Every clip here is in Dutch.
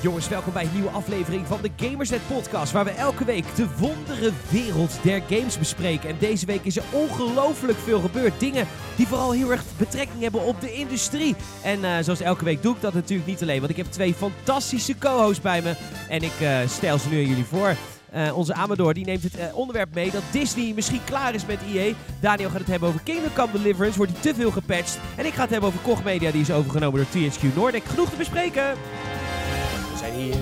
Jongens, welkom bij een nieuwe aflevering van de Gamersnet Podcast, waar we elke week de wondere wereld der games bespreken. En deze week is er ongelooflijk veel gebeurd. Dingen die vooral heel erg betrekking hebben op de industrie. En uh, zoals elke week doe ik dat natuurlijk niet alleen, want ik heb twee fantastische co-hosts bij me. En ik uh, stel ze nu aan jullie voor. Uh, onze Amador die neemt het onderwerp mee dat Disney misschien klaar is met EA. Daniel gaat het hebben over Kingdom Come Deliverance, wordt hij te veel gepatcht. En ik ga het hebben over Koch Media, die is overgenomen door THQ Nordic. Genoeg te bespreken! Zijn hier,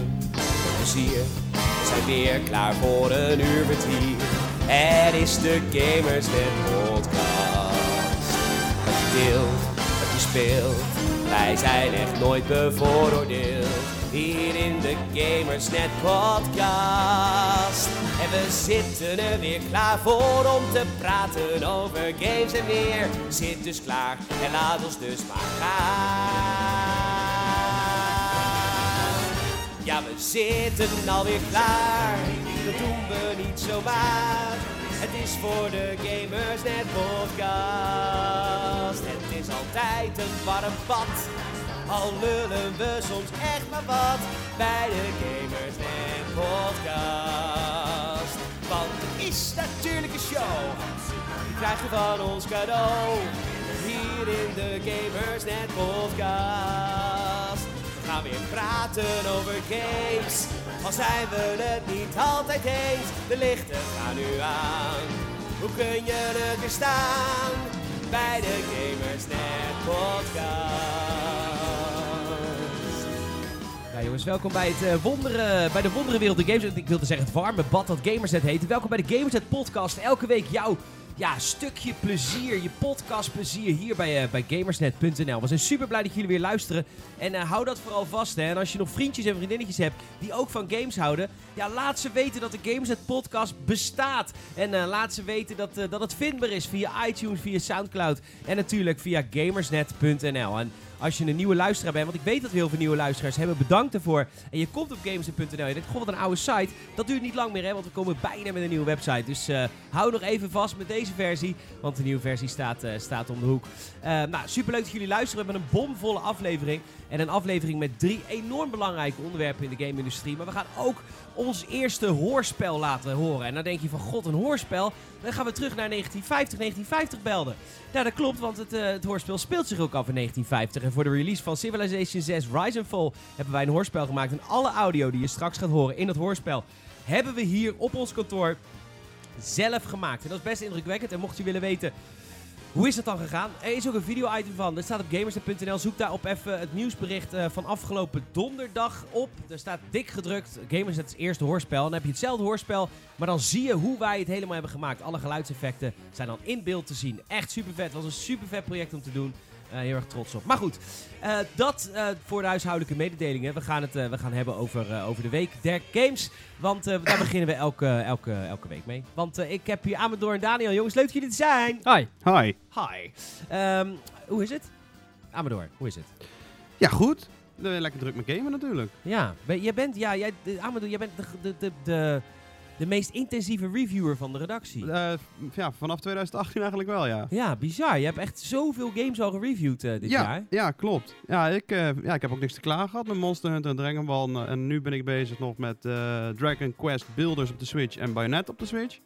plezier. We zijn weer klaar voor een uur vertier. Het is de Gamersnet podcast. Wat je deelt, wat je speelt. Wij zijn echt nooit bevooroordeeld. Hier in de Gamersnet podcast. En we zitten er weer klaar voor om te praten over games en meer. Zit dus klaar en laat ons dus maar gaan. Ja, we zitten alweer klaar. Dat doen we niet zomaar. Het is voor de Gamersnet podcast. Het is altijd een warm bad. Al lullen we soms echt maar wat bij de Gamers Net Podcast. Want het is natuurlijk een show, die krijg je van ons cadeau. Hier in de Gamers Net Podcast. Gaan weer praten over games, al zijn we het niet altijd eens. De lichten gaan nu aan, hoe kun je er weer staan? Bij de Gamers Net Podcast. Ja, jongens, welkom bij, het, uh, wonderen, bij de wondere wereld de games. Ik wilde zeggen het warme bad dat Gamersnet heet. Welkom bij de Gamersnet podcast. Elke week jouw ja, stukje plezier, je podcastplezier hier bij, uh, bij gamersnet.nl. We zijn super blij dat jullie weer luisteren. En uh, hou dat vooral vast. Hè. En als je nog vriendjes en vriendinnetjes hebt die ook van games houden, ja, laat ze weten dat de Gamersnet podcast bestaat. En uh, laat ze weten dat, dat het vindbaar is via iTunes, via Soundcloud en natuurlijk via gamersnet.nl. En als je een nieuwe luisteraar bent, want ik weet dat we heel veel nieuwe luisteraars hebben, bedankt ervoor. En je komt op gamersnet.nl, je denkt, goh, wat een oude site. Dat duurt niet lang meer, hè, want we komen bijna met een nieuwe website. Dus uh, hou nog even vast met deze versie, want de nieuwe versie staat, uh, staat om de hoek. Uh, nou, superleuk dat jullie luisteren. We hebben een bomvolle aflevering. En een aflevering met drie enorm belangrijke onderwerpen in de game-industrie. Maar we gaan ook ons eerste hoorspel laten horen. En dan denk je van, god, een hoorspel? Dan gaan we terug naar 1950, 1950 belden. Nou, dat klopt, want het, uh, het hoorspel speelt zich ook af in 1950. En voor de release van Civilization 6 Rise and Fall hebben wij een hoorspel gemaakt. En alle audio die je straks gaat horen in het hoorspel hebben we hier op ons kantoor zelf gemaakt. En dat is best indrukwekkend. En mocht je willen weten hoe is het dan gegaan? Er is ook een video-item van. Dat staat op gamersnet.nl. Zoek daarop even het nieuwsbericht uh, van afgelopen donderdag op. Er staat dik gedrukt. Gamersnet is eerste hoorspel. Dan heb je hetzelfde hoorspel. Maar dan zie je hoe wij het helemaal hebben gemaakt. Alle geluidseffecten zijn dan in beeld te zien. Echt super vet. Het was een super vet project om te doen. Uh, heel erg trots op. Maar goed, uh, dat uh, voor de huishoudelijke mededelingen. We gaan het we gaan hebben over, over de week der games. Want daar beginnen we elke, elke, elke week mee. Want ik heb hier Amador en Daniel. Jongens, leuk dat jullie er zijn. Hi. Hi. Hi. Um, hoe is het? Amador, hoe is het? Ja, goed. Lekker druk met gamen natuurlijk. Ja, jij bent, ja, jij, Amador, jij bent de, de, de, de de meest intensieve reviewer van de redactie. Uh, ja, vanaf 2018 eigenlijk wel, ja. Ja, bizar. Je hebt echt zoveel games al gereviewd uh, dit ja, jaar. Ja, klopt. Ja ik, uh, ja, ik heb ook niks te klagen gehad met Monster Hunter en Dragon Ball. En nu ben ik bezig nog met Dragon Quest Builders op de Switch en Bayonetta op de Switch.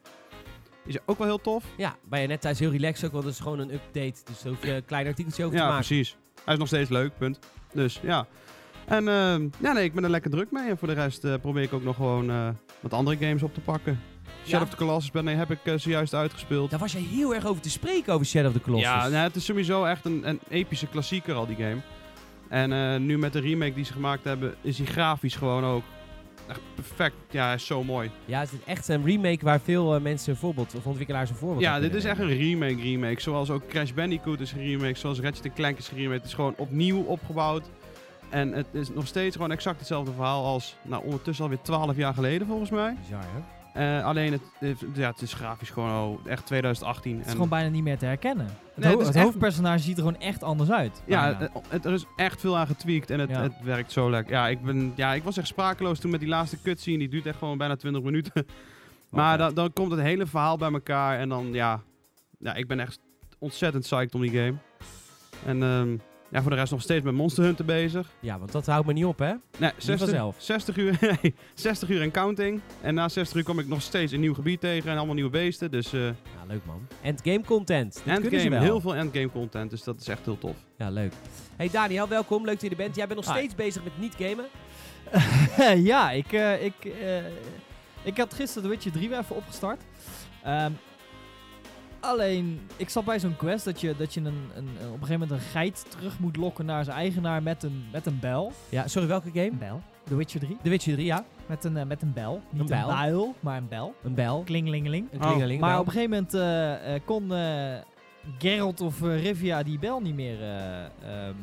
Die is ook wel heel tof. Ja, Bayonetta is heel relaxed ook, want het is gewoon een update. Dus daar hoef je een klein artikeltje over ja, te maken. Ja, precies. Hij is nog steeds leuk, punt. Dus ja. En uh, ja, nee, ik ben er lekker druk mee. En voor de rest uh, probeer ik ook nog gewoon uh, wat andere games op te pakken. Shadow ja. of the Colossus ben, nee, heb ik zojuist uitgespeeld. Daar was je heel erg over te spreken, over Shadow of the Colossus. Ja, nou, het is sowieso echt een, een epische klassieker al, die game. En nu met de remake die ze gemaakt hebben, is die grafisch gewoon ook echt perfect. Ja, hij is zo mooi. Ja, het is echt een remake waar veel mensen een voorbeeld, of ontwikkelaars een voorbeeld Ja, dit is echt een remake remake. Zoals ook Crash Bandicoot is een remake, zoals Ratchet Clank is een remake. Het is gewoon opnieuw opgebouwd. En het is nog steeds gewoon exact hetzelfde verhaal als nou, ondertussen alweer 12 jaar geleden volgens mij. Bizar, hè? Uh, alleen het, ja, het is grafisch gewoon oh, echt 2018. Het is en gewoon bijna niet meer te herkennen. Het, nee, ho het, het hoofdpersonage ziet er gewoon echt anders uit. Ja, het, er is echt veel aan getweakt en het, ja. het werkt zo lekker. Ja ik, ben, ja, ik was echt sprakeloos toen met die laatste cutscene. Die duurt echt gewoon bijna 20 minuten. maar dan, dan komt het hele verhaal bij elkaar en dan ja, ja, ik ben echt ontzettend psyched om die game. En um, Ja, voor de rest nog steeds met Monster Hunter bezig. Ja, want dat houdt me niet op, hè? Nee, 60, vanzelf. 60 uur, nee, 60 uur en counting. En na 60 uur kom ik nog steeds een nieuw gebied tegen en allemaal nieuwe beesten. Dus eh Ja, leuk man. Endgame content. Ze endgame, wel. heel veel endgame content. Dus dat is echt heel tof. Ja, leuk. Hey Daniel, welkom. Leuk dat je er bent. Jij bent nog Hi. steeds bezig met niet gamen. ja, ik, eh, ik, eh, ik had gisteren The Witcher 3 weer even opgestart. Ehm, alleen, ik zat bij zo'n quest dat je, dat je een, een, op een gegeven moment een geit terug moet lokken naar zijn eigenaar met een, met een bel. Ja, sorry, welke game? Een bel. The Witcher 3. The Witcher 3, ja. Met een, eh, met een bel. Niet Een een, bijl. bijl, maar een bel. Een bel. Klingelingeling. Een Oh. Maar bel. op een gegeven moment eh, eh, kon Geralt of Rivia die bel niet meer eh, ehm,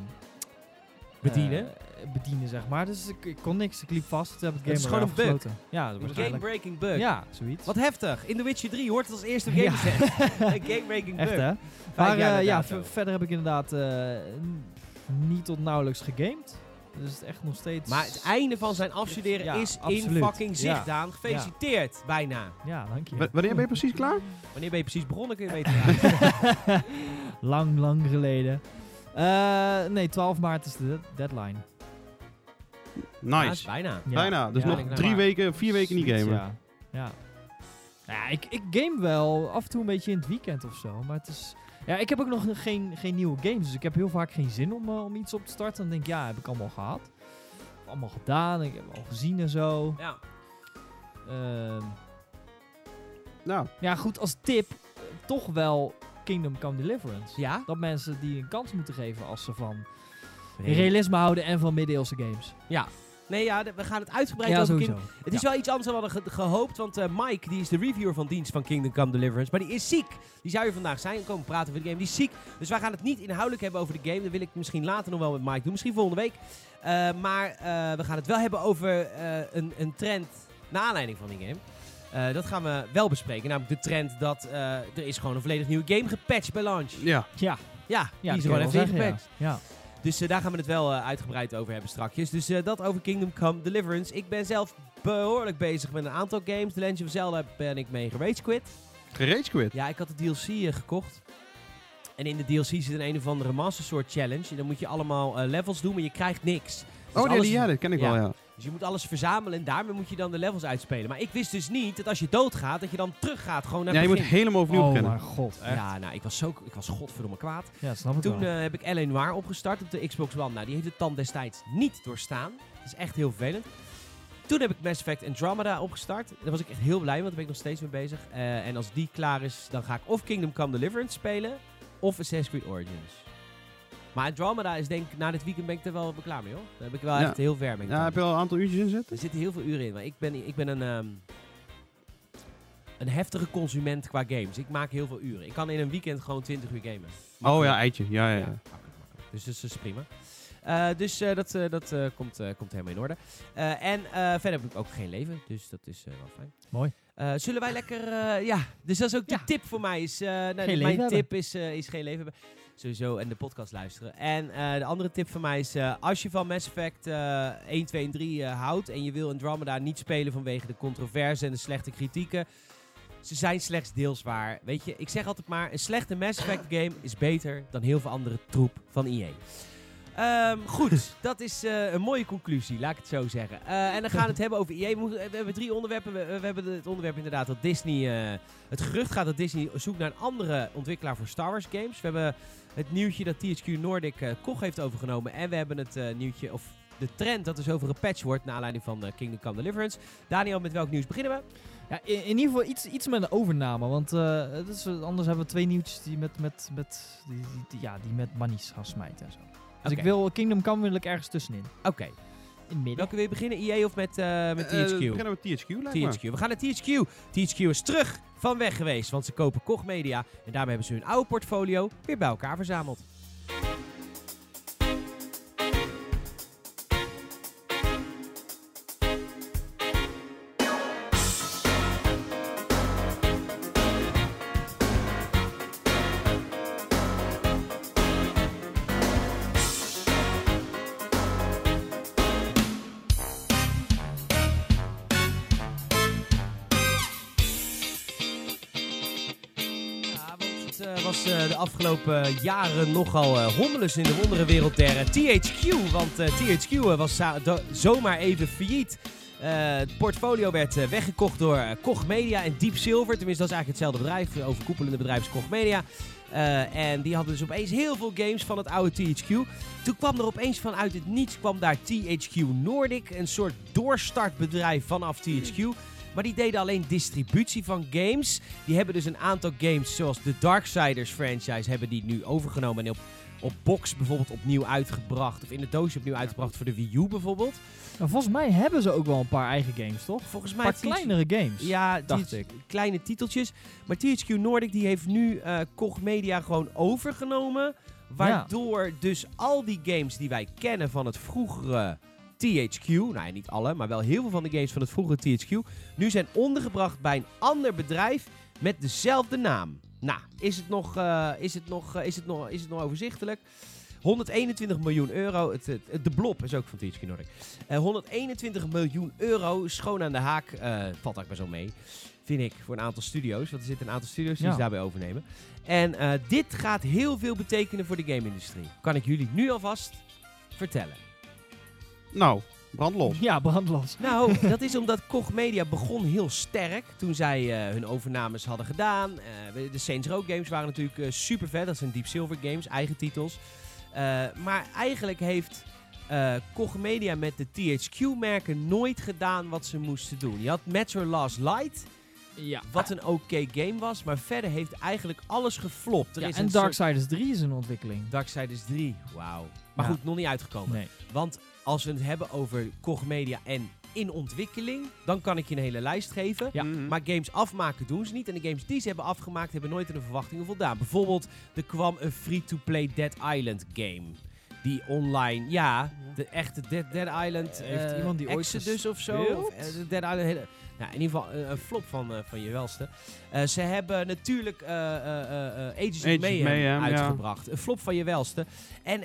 Bedienen? Bedienen, zeg maar. Dus ik, ik kon niks. Ik liep vast. Toen heb ik Het is game gewoon een bug. Ja, Een waarschijnlijk. game-breaking bug. Ja, zoiets. Wat heftig. In The Witcher 3 hoort het als eerste Ja. game set. Een game-breaking bug. Echt hè? Maar eh, ja, verder heb ik inderdaad eh, niet tot nauwelijks gegamed. Dus het is echt nog steeds... Maar het einde van zijn afstuderen Ja, is in fucking zicht, Ja. Daan. Gefeliciteerd, bijna. Ja, dank je. W- wanneer ben je precies klaar? Wanneer ben je precies begonnen, kun je weten. Ja. lang, lang geleden. Eh, nee, 12 maart is de deadline. Nice. bijna. Ja. Bijna. Dus Ja, nog drie maar. weken, vier weken niet gamen. Ja. ja. Ja, ik, ik game wel af en toe een beetje in het weekend of zo. Maar het is... Ja, ik heb ook nog geen, geen nieuwe games. Dus ik heb heel vaak geen zin om, eh, om iets op te starten. Dan denk ik, ja, heb ik allemaal gehad. Of allemaal gedaan. Ik heb al gezien en zo. Ja. Ehm, Nou, ja, goed, als tip eh, toch wel Kingdom Come Deliverance. Ja? Dat mensen die een kans moeten geven als ze van realisme houden en van middeleeuwse games. Nee, ja, we gaan het uitgebreid Ja, over sowieso. King- Het is wel iets anders dan we hadden ge- gehoopt, want eh, Mike, die is de reviewer van dienst van Kingdom Come Deliverance, maar die is ziek. Die zou hier vandaag zijn, komen praten over de game. Die is ziek, dus wij gaan het niet inhoudelijk hebben over de game. Dat wil ik misschien later nog wel met Mike doen, misschien volgende week. Eh, maar eh, we gaan het wel hebben over eh, een, een trend naar aanleiding van die game. Eh, dat gaan we wel bespreken, namelijk de trend dat eh, er is gewoon een volledig nieuwe game gepatcht bij launch. ja. Ja, Ja, ja die is gewoon even ingepatcht. Ja. Dus eh, daar gaan we het wel eh, uitgebreid over hebben strakjes. Dus eh, dat over Kingdom Come Deliverance. Ik ben zelf behoorlijk bezig met een aantal games. The Legend of Zelda ben ik mee gerage quit. Gerage quit. Ja, ik had de DLC gekocht. En in de DLC zit een een of andere Master Sword Challenge. En dan moet je allemaal levels doen, maar je krijgt niks. Dus Oh nee, alles- die, ja, dat ken ik Ja. wel, ja. Dus je moet alles verzamelen en daarmee moet je dan de levels uitspelen. Maar ik wist dus niet dat als je doodgaat, dat je dan teruggaat gewoon naar Ja, je moet helemaal opnieuw Oh beginnen. mijn god, echt. Ja, nou, ik was, zo, ik was godverdomme kwaad. Ja, snap ik Toen wel. eh, heb ik L.A. Noir opgestart op de Xbox One. Nou, die heeft het tand destijds niet doorstaan. Dat is echt heel vervelend. Toen heb ik Mass Effect Andromeda opgestart. Daar was ik echt heel blij mee, want daar ben ik nog steeds mee bezig. Eh, en als die klaar is, dan ga ik of Kingdom Come Deliverance spelen, of Assassin's Creed Origins. Maar Andromeda is denk ik, na dit weekend ben ik er wel klaar mee hoor. Daar heb ik wel Ja. echt heel ver mee. Ja, heb je al een aantal uurtjes in zitten? Er zitten heel veel uren in, maar ik ben, ik ben een, ehm, een heftige consument qua games. Ik maak heel veel uren. Ik kan in een weekend gewoon 20 uur gamen. Oh ja, eitje. Ja, ja, Ja, ja. makkelijk, makkelijk. Dus dat is, is prima. Eh, dus eh, dat, eh, dat eh, komt, eh, komt helemaal in orde. Eh, en eh, verder heb ik ook geen leven, dus dat is eh, wel fijn. Mooi. Eh, zullen wij lekker, eh, ja, dus dat is ook de Ja. tip voor mij. Is, eh, nou, leven mijn hebben. tip is, eh, is geen leven hebben. Sowieso en de podcast luisteren. En eh, de andere tip van mij is, eh, als je van Mass Effect eh 1, 2 en 3 eh, houdt en je wil Andromeda niet spelen vanwege de controverse en de slechte kritieken, ze zijn slechts deels waar. Weet je, ik zeg altijd maar, een slechte Mass Effect game is beter dan heel veel andere troep van EA. Ehm, goed, dat is eh, een mooie conclusie, laat ik het zo zeggen. Eh, en dan gaan we het hebben over EA. We, hebben drie onderwerpen. We, we hebben het onderwerp inderdaad dat Disney... eh, het gerucht gaat dat Disney zoekt naar een andere ontwikkelaar voor Star Wars games. We hebben het nieuwtje dat THQ Nordic eh Koch heeft overgenomen. En we hebben het eh, nieuwtje, of de trend dat er zoveel gepatcht wordt... naar aanleiding van eh, Kingdom Come Deliverance. Daniel, met welk nieuws beginnen we? Ja, in, in ieder geval iets, iets met een overname. Want is, anders hebben we twee nieuwtjes die met, met, met, die, die- die- ja, die met manies gaan smijten en zo. Dus ik wil Kingdom Come wil ik ergens tussenin. Oké, In het midden. welke wil je beginnen? EA of met, eh, met Eh, THQ? we beginnen met THQ, lijkt. THQ. We gaan naar THQ. THQ is terug van weg geweest, want ze kopen Koch Media. En daarmee hebben ze hun oude portfolio weer bij elkaar verzameld. Afgelopen jaren nogal eh hommeles in de wonderenwereld der eh, THQ. Want eh, THQ eh, was zomaar even failliet. Eh, het portfolio werd eh, weggekocht door eh, Koch Media en Deep Silver. Tenminste, dat is eigenlijk hetzelfde bedrijf. Het overkoepelende bedrijf is Koch Media. Eh, en die hadden dus opeens heel veel games van het oude THQ. Toen kwam er opeens vanuit het niets kwam daar THQ Nordic. Een soort doorstartbedrijf vanaf THQ. Maar die deden alleen distributie van games. Die hebben dus een aantal games, zoals de Darksiders franchise, hebben die nu overgenomen. En op, op box bijvoorbeeld opnieuw uitgebracht. Of in de doosje opnieuw uitgebracht voor de Wii U bijvoorbeeld. Nou, volgens mij hebben ze ook wel een paar eigen games, toch? Volgens Een mij... paar THQ kleinere games. Ja, dacht ik. kleine titeltjes. Maar THQ Nordic die heeft nu eh Koch Media gewoon overgenomen. Waardoor dus al die games die wij kennen van het vroegere THQ, nou ja, niet alle, maar wel heel veel van de games van het vroegere THQ, nu zijn ondergebracht bij een ander bedrijf met dezelfde naam. Nou, is het nog, eh, is het nog, eh, is het nog, is het nog overzichtelijk? 121 miljoen euro. Het, het- het- de Blob is ook van THQ Nordic. Eh, 121 miljoen euro, schoon aan de haak. eh, valt ook maar zo mee. Vind ik, voor een aantal studio's. Want er zitten een aantal studio's die Ja. ze daarbij overnemen. En eh, dit gaat heel veel betekenen voor de game-industrie. Kan ik jullie nu alvast vertellen. Nou, brandlos. Ja, brandlos. Nou, dat is omdat Koch Media begon heel sterk toen zij eh, hun overnames hadden gedaan. Eh, de Saints Row games waren natuurlijk eh, super vet. Dat zijn Deep Silver games, eigen titels. Eh, maar eigenlijk heeft eh Koch Media met de THQ-merken nooit gedaan wat ze moesten doen. Je had Metro Last Light, Ja. wat een oké game was. Maar verder heeft eigenlijk alles geflopt. Er Ja, is en een soort- Darksiders 3 is in ontwikkeling. Darksiders 3, wauw. Maar Ja. goed, nog niet uitgekomen. Nee. Want als we het hebben over Koch Media en in ontwikkeling, dan kan ik je een hele lijst geven. Ja. Mhm. Maar games afmaken doen ze niet. En de games die ze hebben afgemaakt hebben nooit aan de verwachtingen voldaan. Bijvoorbeeld, er kwam een free-to-play Dead Island game. Die online, ja, de echte Dead, Dead Island Heeft eh, iemand die ooit Exodus of zo. Of, eh, de Dead Island, hele, nou, in ieder geval eh, een flop van, eh, van je welste. Eh, ze hebben natuurlijk Ages of Mayhem, ja. uitgebracht. Een flop van je welste. En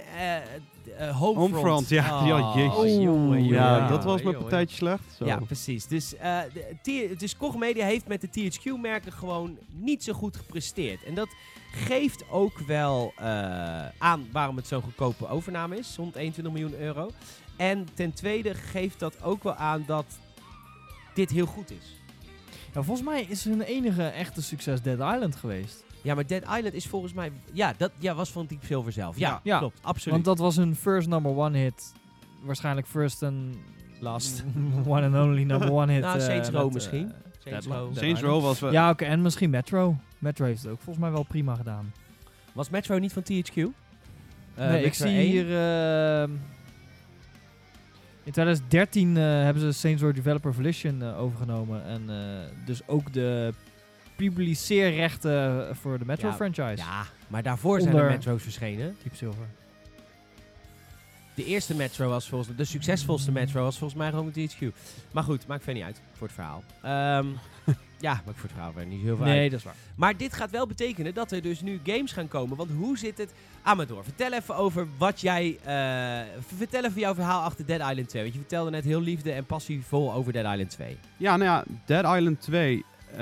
Homefront. Homefront, ja. Oh, Ja, jezus. jongen, jongen, ja, dat was mijn jongen. partijtje slecht. Zo. Ja, precies. Dus, de, dus Koch Media heeft met de THQ-merken gewoon niet zo goed gepresteerd. En dat geeft ook wel aan waarom het zo'n goedkope overname is. 121 miljoen euro. En ten tweede geeft dat ook wel aan dat dit heel goed is. Ja, volgens mij is hun enige echte succes Dead Island geweest. Ja, maar Dead Island is volgens mij... Ja, dat ja, was van Deep Silver zelf. Ja, Ja. klopt. Absoluut. Want dat was hun first number one hit. Waarschijnlijk first and Last. one and only number one hit. Nou, eh, Saints Row met, misschien. eh, Saints Dead- Row. Saints was wel... Ja, oké. en misschien Metro. Metro heeft het ook volgens mij wel prima gedaan. Was Metro niet van THQ? Eh, nee, ik zie 1? hier... in 2013 eh, hebben ze Saints Row Developer Volition eh, overgenomen. En eh, dus ook de publiceerrechten voor de Metro Ja, franchise. Ja, maar daarvoor zijn er Metro's verschenen. Deep Silver. De eerste Metro was volgens de succesvolste Metro was volgens mij gewoon THQ. Maar goed, maakt verder niet uit voor het verhaal. Ehm, ja, voor het verhaal verder niet heel veel uit. Nee, dat is waar. Maar dit gaat wel betekenen dat er dus nu games gaan komen. Want hoe zit het? Amador, vertel even over wat jij... eh, vertel even jouw verhaal achter Dead Island 2. Want je vertelde net heel liefde en passievol over Dead Island 2. Ja, nou ja, Dead Island 2. eh,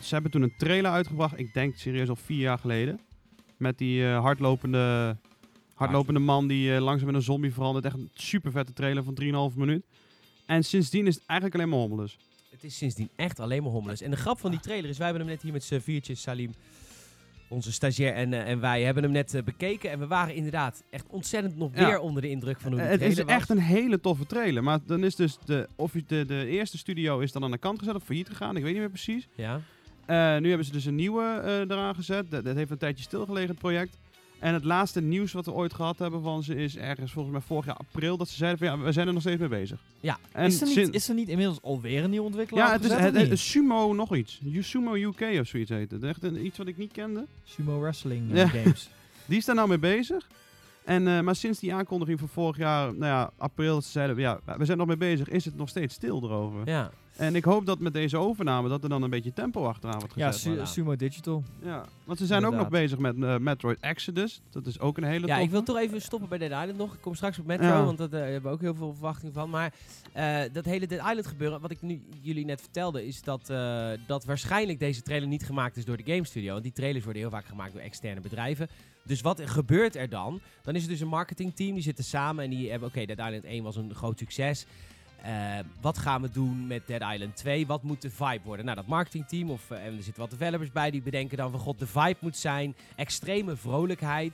ze hebben toen een trailer uitgebracht. Ik denk serieus al vier jaar geleden. Met die eh, hardlopende, hardlopende man die langzaam in een zombie verandert. Echt een super vette trailer van 3,5 minuut. En sindsdien is het eigenlijk alleen maar hommeles. Het is sindsdien echt alleen maar hommeles. En de grap van die trailer is, wij hebben hem net hier met z'n viertjes, Salim, onze stagiair en, eh, en wij hebben hem net eh, bekeken. En we waren inderdaad echt ontzettend nog Ja. weer onder de indruk van hoe de Eh, het is was. echt een hele toffe trailer. Maar dan is dus de, of de, de eerste studio is dan aan de kant gezet of failliet gegaan. Ik weet niet meer precies. Ja. Eh, nu hebben ze dus een nieuwe eraan gezet. Dat, dat heeft een tijdje stilgelegen, het project. En het laatste nieuws wat we ooit gehad hebben van ze is ergens volgens mij vorig jaar april dat ze zeiden van ja, we zijn er nog steeds mee bezig. Ja. En is, er niet, is er niet inmiddels alweer een nieuwe ontwikkelaar ja, het is het? Sumo nog iets. Sumo UK of zoiets heet het. Echt een, iets wat ik niet kende. Sumo Wrestling eh, Ja. Games. Die is daar nou mee bezig. En, eh, maar sinds die aankondiging van vorig jaar, nou ja, april, dat ze zeiden ja, we zijn nog mee bezig, is het nog steeds stil erover. ja. En ik hoop dat met deze overname dat er dan een beetje tempo achteraan wordt Ja, gezet. Su- Sumo Digital. Ja, want ze zijn ook nog bezig met eh, Metroid Exodus. Dat is ook een hele Ja, ik wil toch even stoppen bij Dead Island nog. Ik kom straks op Metro, Ja. want daar hebben we ook heel veel verwachtingen van. Maar eh, dat hele Dead Island gebeuren, wat ik nu jullie net vertelde, is dat, eh, dat waarschijnlijk deze trailer niet gemaakt is door de Game Studio. Want die trailers worden heel vaak gemaakt door externe bedrijven. Dus wat gebeurt er dan? Dan is er dus een marketingteam, die zitten samen en die hebben, oké, Dead Island 1 was een groot succes. Eh, wat gaan we doen met Dead Island 2? Wat moet de vibe worden? Nou, dat marketingteam, of, eh, en er zitten wat developers bij, die bedenken dan van god, de vibe moet zijn extreme vrolijkheid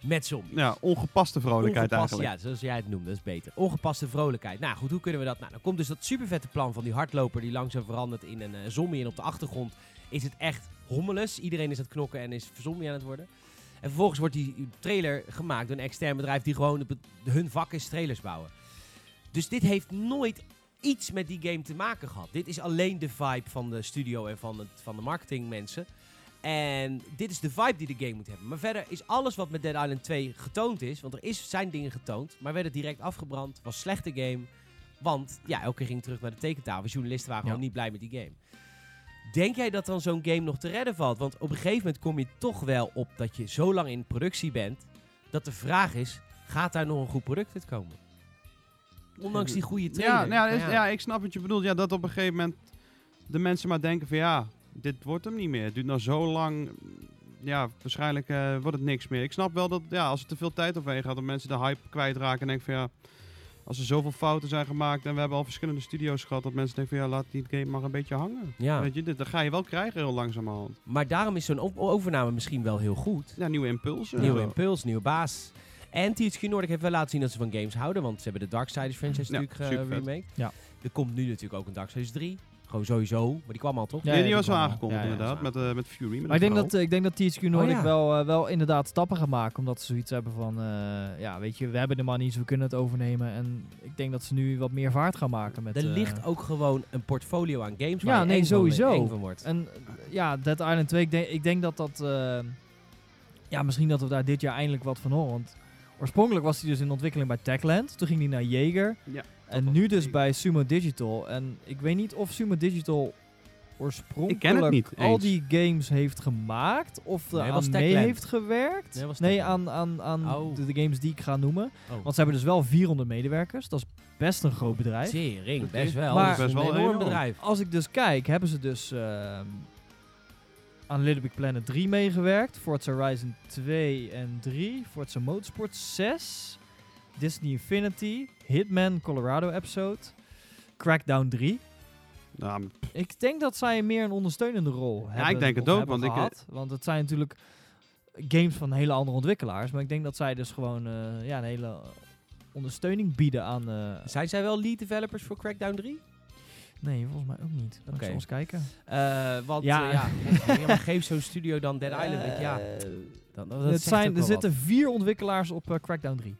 met zombies. Ja, ongepaste vrolijkheid Ongepast- eigenlijk. Ja, zoals jij het noemde, dat is beter. Ongepaste vrolijkheid. Nou goed, hoe kunnen we dat? Nou, dan komt dus dat supervette plan van die hardloper die langzaam verandert in een eh, zombie. En op de achtergrond is het echt hommeles. Iedereen is aan het knokken en is zombie aan het worden. En vervolgens wordt die trailer gemaakt door een extern bedrijf die gewoon hun vak is trailers bouwen. Dus dit heeft nooit iets met die game te maken gehad. Dit is alleen de vibe van de studio en van, het, van de marketingmensen. En dit is de vibe die de game moet hebben. Maar verder is alles wat met Dead Island 2 getoond is, want er is, zijn dingen getoond, maar werden direct afgebrand. Was slechte game. Want ja, elke keer ging terug naar de tekentafel. Journalisten waren Ja. gewoon niet blij met die game. Denk jij dat dan zo'n game nog te redden valt? Want op een gegeven moment kom je toch wel op dat je zo lang in productie bent, dat de vraag is, gaat daar nog een goed product uitkomen? Ondanks die goede trailer. Ja, nou ja, is- ja, ik snap wat je bedoelt. Ja, dat op een gegeven moment de mensen maar denken van ja, dit wordt hem niet meer. Het duurt nou zo lang. Ja, waarschijnlijk eh, wordt het niks meer. Ik snap wel dat ja, als er te veel tijd overheen gaat, dat mensen de hype kwijtraken en denken van ja, als er zoveel fouten zijn gemaakt en we hebben al verschillende studio's gehad, dat mensen denken van ja, laat die game maar een beetje hangen. Ja. Weet je, dit, dat ga je wel krijgen heel langzamerhand. Maar daarom is zo'n overname misschien wel heel goed. Ja, nieuwe impulsen. Nieuwe impuls, nieuwe baas. En THQ Nordic heeft wel laten zien dat ze van games houden. Want ze hebben de Darksiders franchise Ja, natuurlijk supervet. remake. Ja. Er komt nu natuurlijk ook een Darksiders 3. Gewoon sowieso. Maar die kwam al toch? Ja, die ja, was die wel Ja, ja, inderdaad, met, eh, met Fury. Met Maar ik denk, dat, eh, ik denk dat THQ Nordic Oh ja. wel, eh, wel inderdaad stappen gaat maken. Omdat ze zoiets hebben van, eh, ja, weet je, we hebben de money, dus we kunnen het overnemen. En ik denk dat ze nu wat meer vaart gaan maken met... er eh, ligt ook gewoon een portfolio aan games Ja, waar je nee, eng van- sowieso. van wordt. En eh, ja, Dead Island 2, ik denk, ik denk dat dat... eh, ja, misschien dat we daar dit jaar eindelijk wat van horen. Want oorspronkelijk was hij dus in ontwikkeling bij Techland. Toen ging hij naar Jaeger. Ja, En nu dus bij Sumo Digital. En ik weet niet of Sumo Digital oorspronkelijk Ik ken het niet al eens. die games heeft gemaakt. Of er Nee, was aan mee Techland. heeft gewerkt. Nee, was Nee, Techland. aan, aan, aan Oh. de, de games die ik ga noemen. Oh. Want ze hebben dus wel 400 medewerkers. Dat is best een groot bedrijf. Tering, Oké. best wel. Maar- dat is Best een wel enorm enorm. bedrijf. Als ik dus kijk, hebben ze dus ehm, aan Little Big Planet 3 meegewerkt. Forza Horizon 2 en 3. Forza Motorsport 6. Disney Infinity. Hitman Colorado episode. Crackdown 3. Nou, Ik denk dat zij meer een ondersteunende rol hebben. ik denk het ook, want ik- gehad. Want het zijn natuurlijk games van hele andere ontwikkelaars. Maar ik denk dat zij dus gewoon eh, ja, een hele ondersteuning bieden aan... eh, Zijn zij wel lead developers voor Crackdown 3? Nee, volgens mij ook niet. Oké. Zal eens kijken. Eh, want Ja. ja, ja, maar geef zo'n studio dan Dead Island. ja, Eh, dan, dat het zijn, er zitten wat. vier ontwikkelaars op eh, Crackdown 3.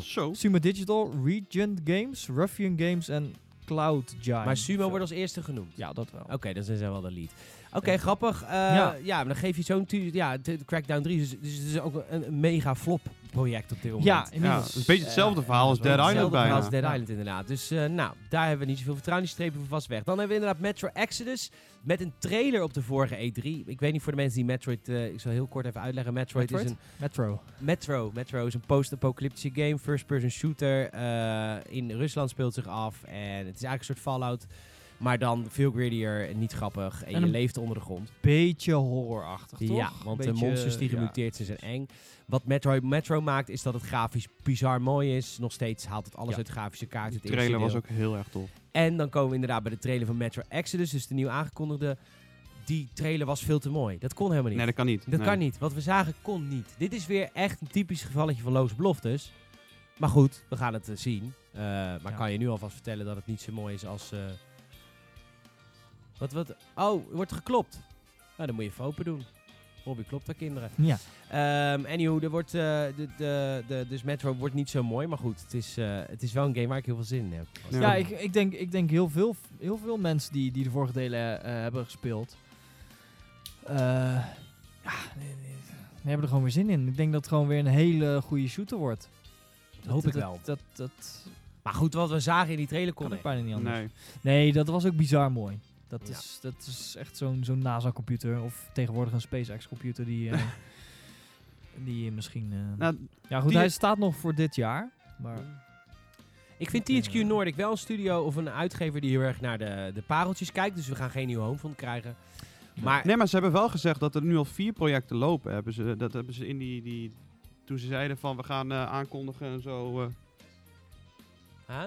zo. Sumo Digital, Regent Games, Ruffian Games en Cloud Giant. Maar Sumo wordt als eerste genoemd. Ja, dat wel. Oké, dan zijn zij wel de lead. Oké, grappig. Eh, Ja. ja. maar dan geef je zo'n... Ja, Crackdown 3 is, dus is ook een, een mega flop project op dit moment. Ja, inmiddels. een beetje hetzelfde Eh, verhaal als Dead Island hetzelfde bijna. verhaal als Dead. Island inderdaad. Dus eh, nou, daar hebben we niet zoveel vertrouwen. Die strepen we vast weg. Dan hebben we inderdaad Metro Exodus. Met een trailer op de vorige E3. Ik weet niet voor de mensen die Metroid... eh, ik zal heel kort even uitleggen. Metroid, Metroid? is een... Metro. Metro. Metro is een post-apocalyptische game. First-person shooter. eh, in Rusland speelt zich af. En het is eigenlijk een soort Fallout. Maar dan veel grittier en niet grappig. En, En je leeft onder de grond. Beetje horrorachtig, toch? Ja, want de Beetje, monsters die gemuteerd zijn, zijn eng. Wat Metro, Metro maakt, is dat het grafisch bizar mooi is. Nog steeds haalt het alles Ja. uit grafische kaart. De trailer was ook heel erg tof. En dan komen we inderdaad bij de trailer van Metro Exodus. Dus de nieuw aangekondigde. Die trailer was veel te mooi. Dat kon helemaal niet. Nee, dat kan niet. Dat Nee. kan niet. Wat we zagen kon niet. Dit is weer echt een typisch gevalletje van loze beloftes. Maar goed, we gaan het eh, zien. Eh, maar Ja. kan je nu alvast vertellen dat het niet zo mooi is als... eh, Wat, wat? Oh, er wordt geklopt. Nou, dan moet je even open doen. Robbie klopt daar kinderen. Ja. Ehm anyhow, er wordt, eh, de, de, de, dus Metro wordt niet zo mooi. Maar goed, het is, eh, het is wel een game waar ik heel veel zin in heb. Ja. Ja, ik, ik denk, ik denk heel, veel, heel veel mensen die, die de vorige delen eh, hebben gespeeld. eh, ja, die, die- die hebben er gewoon weer zin in. Ik denk dat het gewoon weer een hele goede shooter wordt. Dat hoop ik dat, wel. Dat, dat, Maar goed, wat we zagen in die trailer kon ik bijna niet anders. Nee. Nee, dat was ook bizar mooi. Dat, Ja. is, dat is echt zo'n zo'n NASA-computer. Of tegenwoordig een SpaceX-computer die, eh, die je misschien... eh, Nou, ja goed, die- hij staat nog voor dit jaar. Maar Ik vind THQ. Nordic wel een studio of een uitgever die heel erg naar de, de pareltjes kijkt. Dus we gaan geen nieuwe Homefront krijgen. Maar nee, maar ze hebben wel gezegd dat er nu al vier projecten lopen. Hebben ze, dat hebben ze in die, die... Toen ze zeiden van we gaan eh, aankondigen en zo... eh, Huh?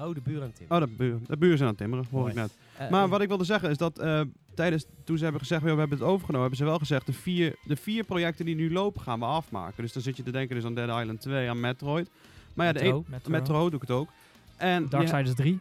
Oh, de buren aan Tim. oh, de buren, de buren zijn aan het timmeren, hoor Mooi. ik net. eh, Maar wat ik wilde zeggen is dat eh, tijdens, toen ze hebben gezegd, "Ja, we hebben het overgenomen, hebben ze wel gezegd, de vier, de vier projecten die nu lopen gaan we afmaken. Dus dan zit je te denken dus aan Dead Island 2, aan Metroid. Maar ja, de Metro. een, Metro. Metro doe ik het ook. En Darksiders 3.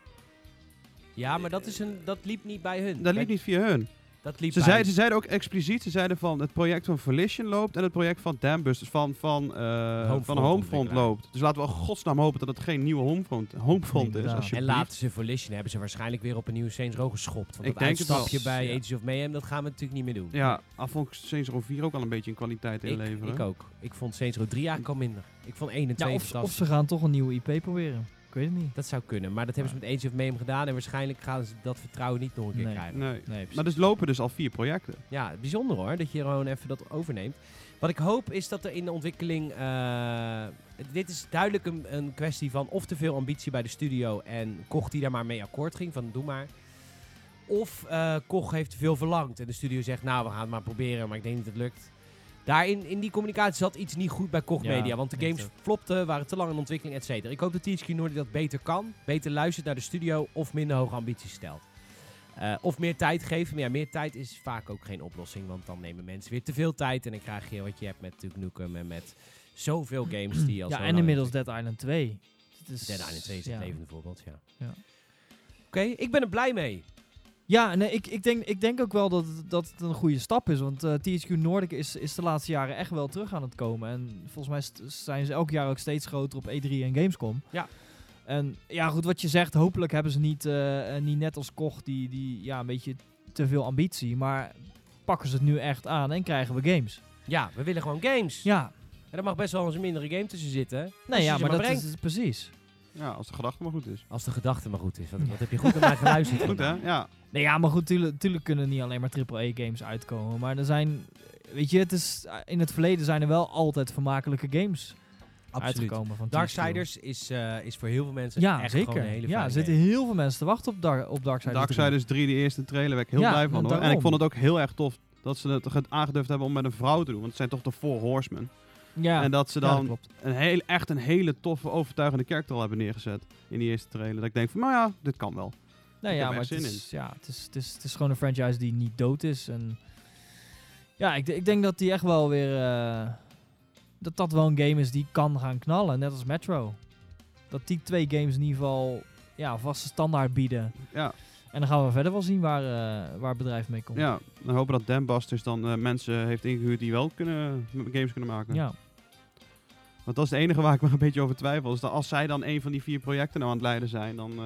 Ja, maar dat, is een, dat liep niet bij hun. dat liep niet via hun. Dat liep Ze, zeiden, ze zeiden ook expliciet, ze zeiden van het project van Volition loopt en het project van Dambusters van, van, eh, Homefront van Homefront loopt. Dus laten we in godsnaam hopen dat het geen nieuwe Homefront, Homefront is. En laten ze Volition hebben ze waarschijnlijk weer op een nieuwe Saints Row geschopt. Want Ik dat denk het wel. uitstapje bij Ja. Age of Mayhem, dat gaan we natuurlijk niet meer doen. Ja, al vond ik Saints Row 4 ook al een beetje in kwaliteit ik, inleveren. ik ook. Ik vond Saints Row 3 eigenlijk al minder. Ik vond 1 en 2 Ja, of, ze gaan toch een nieuwe IP proberen. Ik weet het niet. Dat zou kunnen, maar dat hebben ze met Age of Mayhem gedaan. En waarschijnlijk gaan ze dat vertrouwen niet nog een keer Nee. krijgen. Nee. Maar dus lopen dus al vier projecten. Ja, bijzonder hoor, dat je gewoon even dat overneemt. Wat ik hoop is dat er in de ontwikkeling... eh, dit is duidelijk een, een kwestie van of te veel ambitie bij de studio... en Koch die daar maar mee akkoord ging, van doe maar. Of eh Koch heeft te veel verlangd en de studio zegt... nou, we gaan het maar proberen, maar ik denk niet dat het lukt. Daarin, in die communicatie zat iets niet goed bij Koch Ja, Media. Want de games flopten, waren te lang in ontwikkeling, et cetera. Ik hoop dat THQ Nordic dat beter kan. Beter luistert naar de studio of minder hoge ambities stelt. Eh, of meer tijd geven. Maar ja, meer tijd is vaak ook geen oplossing. Want dan nemen mensen weer te veel tijd. En dan krijg je wat je hebt met Duke Nukem en met zoveel games die al ja, en inmiddels Dead Island 2. Het is, Dead Island 2 is het ja. levende voorbeeld, ja. Ja. Oké, ik ben er blij mee. Ja, nee, ik, ik, denk, ik denk ook wel dat, het- dat het een goede stap is. Want eh, THQ Nordic is, is de laatste jaren echt wel terug aan het komen. En volgens mij zijn ze elk jaar ook steeds groter op E3 en Gamescom. Ja. En ja, goed, wat je zegt, hopelijk hebben ze niet, eh, niet net als Koch die, die ja, een beetje te veel ambitie. Maar pakken ze het nu echt aan en krijgen we games. Ja, we willen gewoon games. Ja, En er mag best wel eens een mindere game tussen zitten. nee, je ja maar dat brengt. is precies. Ja, als de gedachte maar goed is. Als de gedachte maar goed is. Wat, wat heb je goed naar mij geluisterd? Goed hè? Ja. Nee, ja, maar goed, tuurlijk, tuurlijk kunnen niet alleen maar AAA-games uitkomen. Maar er zijn, weet je, het is, in het verleden zijn er wel altijd vermakelijke games Absoluut. uitgekomen. Van. Darksiders is, eh, is voor heel veel mensen Ja, echt zeker. gewoon een hele ja, er zitten heel veel mensen te wachten op, Dark, op Darksiders 3. Darksiders 3, de eerste trailer, werd ik heel Ja, blij van hoor. En ik vond het ook heel erg tof dat ze het ge- aangedurfd hebben om met een vrouw te doen. Want het zijn toch de Four Horsemen. Ja, En dat ze ja, dat dan een heel, echt een hele toffe, overtuigende character al hebben neergezet in die eerste trailer. Dat ik denk van, nou ja, dit kan wel. Nee, ik ja, maar het zin is, ja, het, is, het, is, het is gewoon een franchise die niet dood is. En ja, ik, ik denk dat die echt wel weer... eh, dat dat wel een game is die kan gaan knallen, net als Metro. Dat die twee games in ieder geval ja, vaste standaard bieden. Ja, En dan gaan we verder wel zien waar, eh, waar het bedrijf mee komt. ja. dan hopen dat Dambusters dan eh, mensen heeft ingehuurd die wel kunnen, games kunnen maken. ja. Want dat is het enige waar ik me een beetje over twijfel. Is dat als zij dan een van die vier projecten nou aan het leiden zijn, dan eh,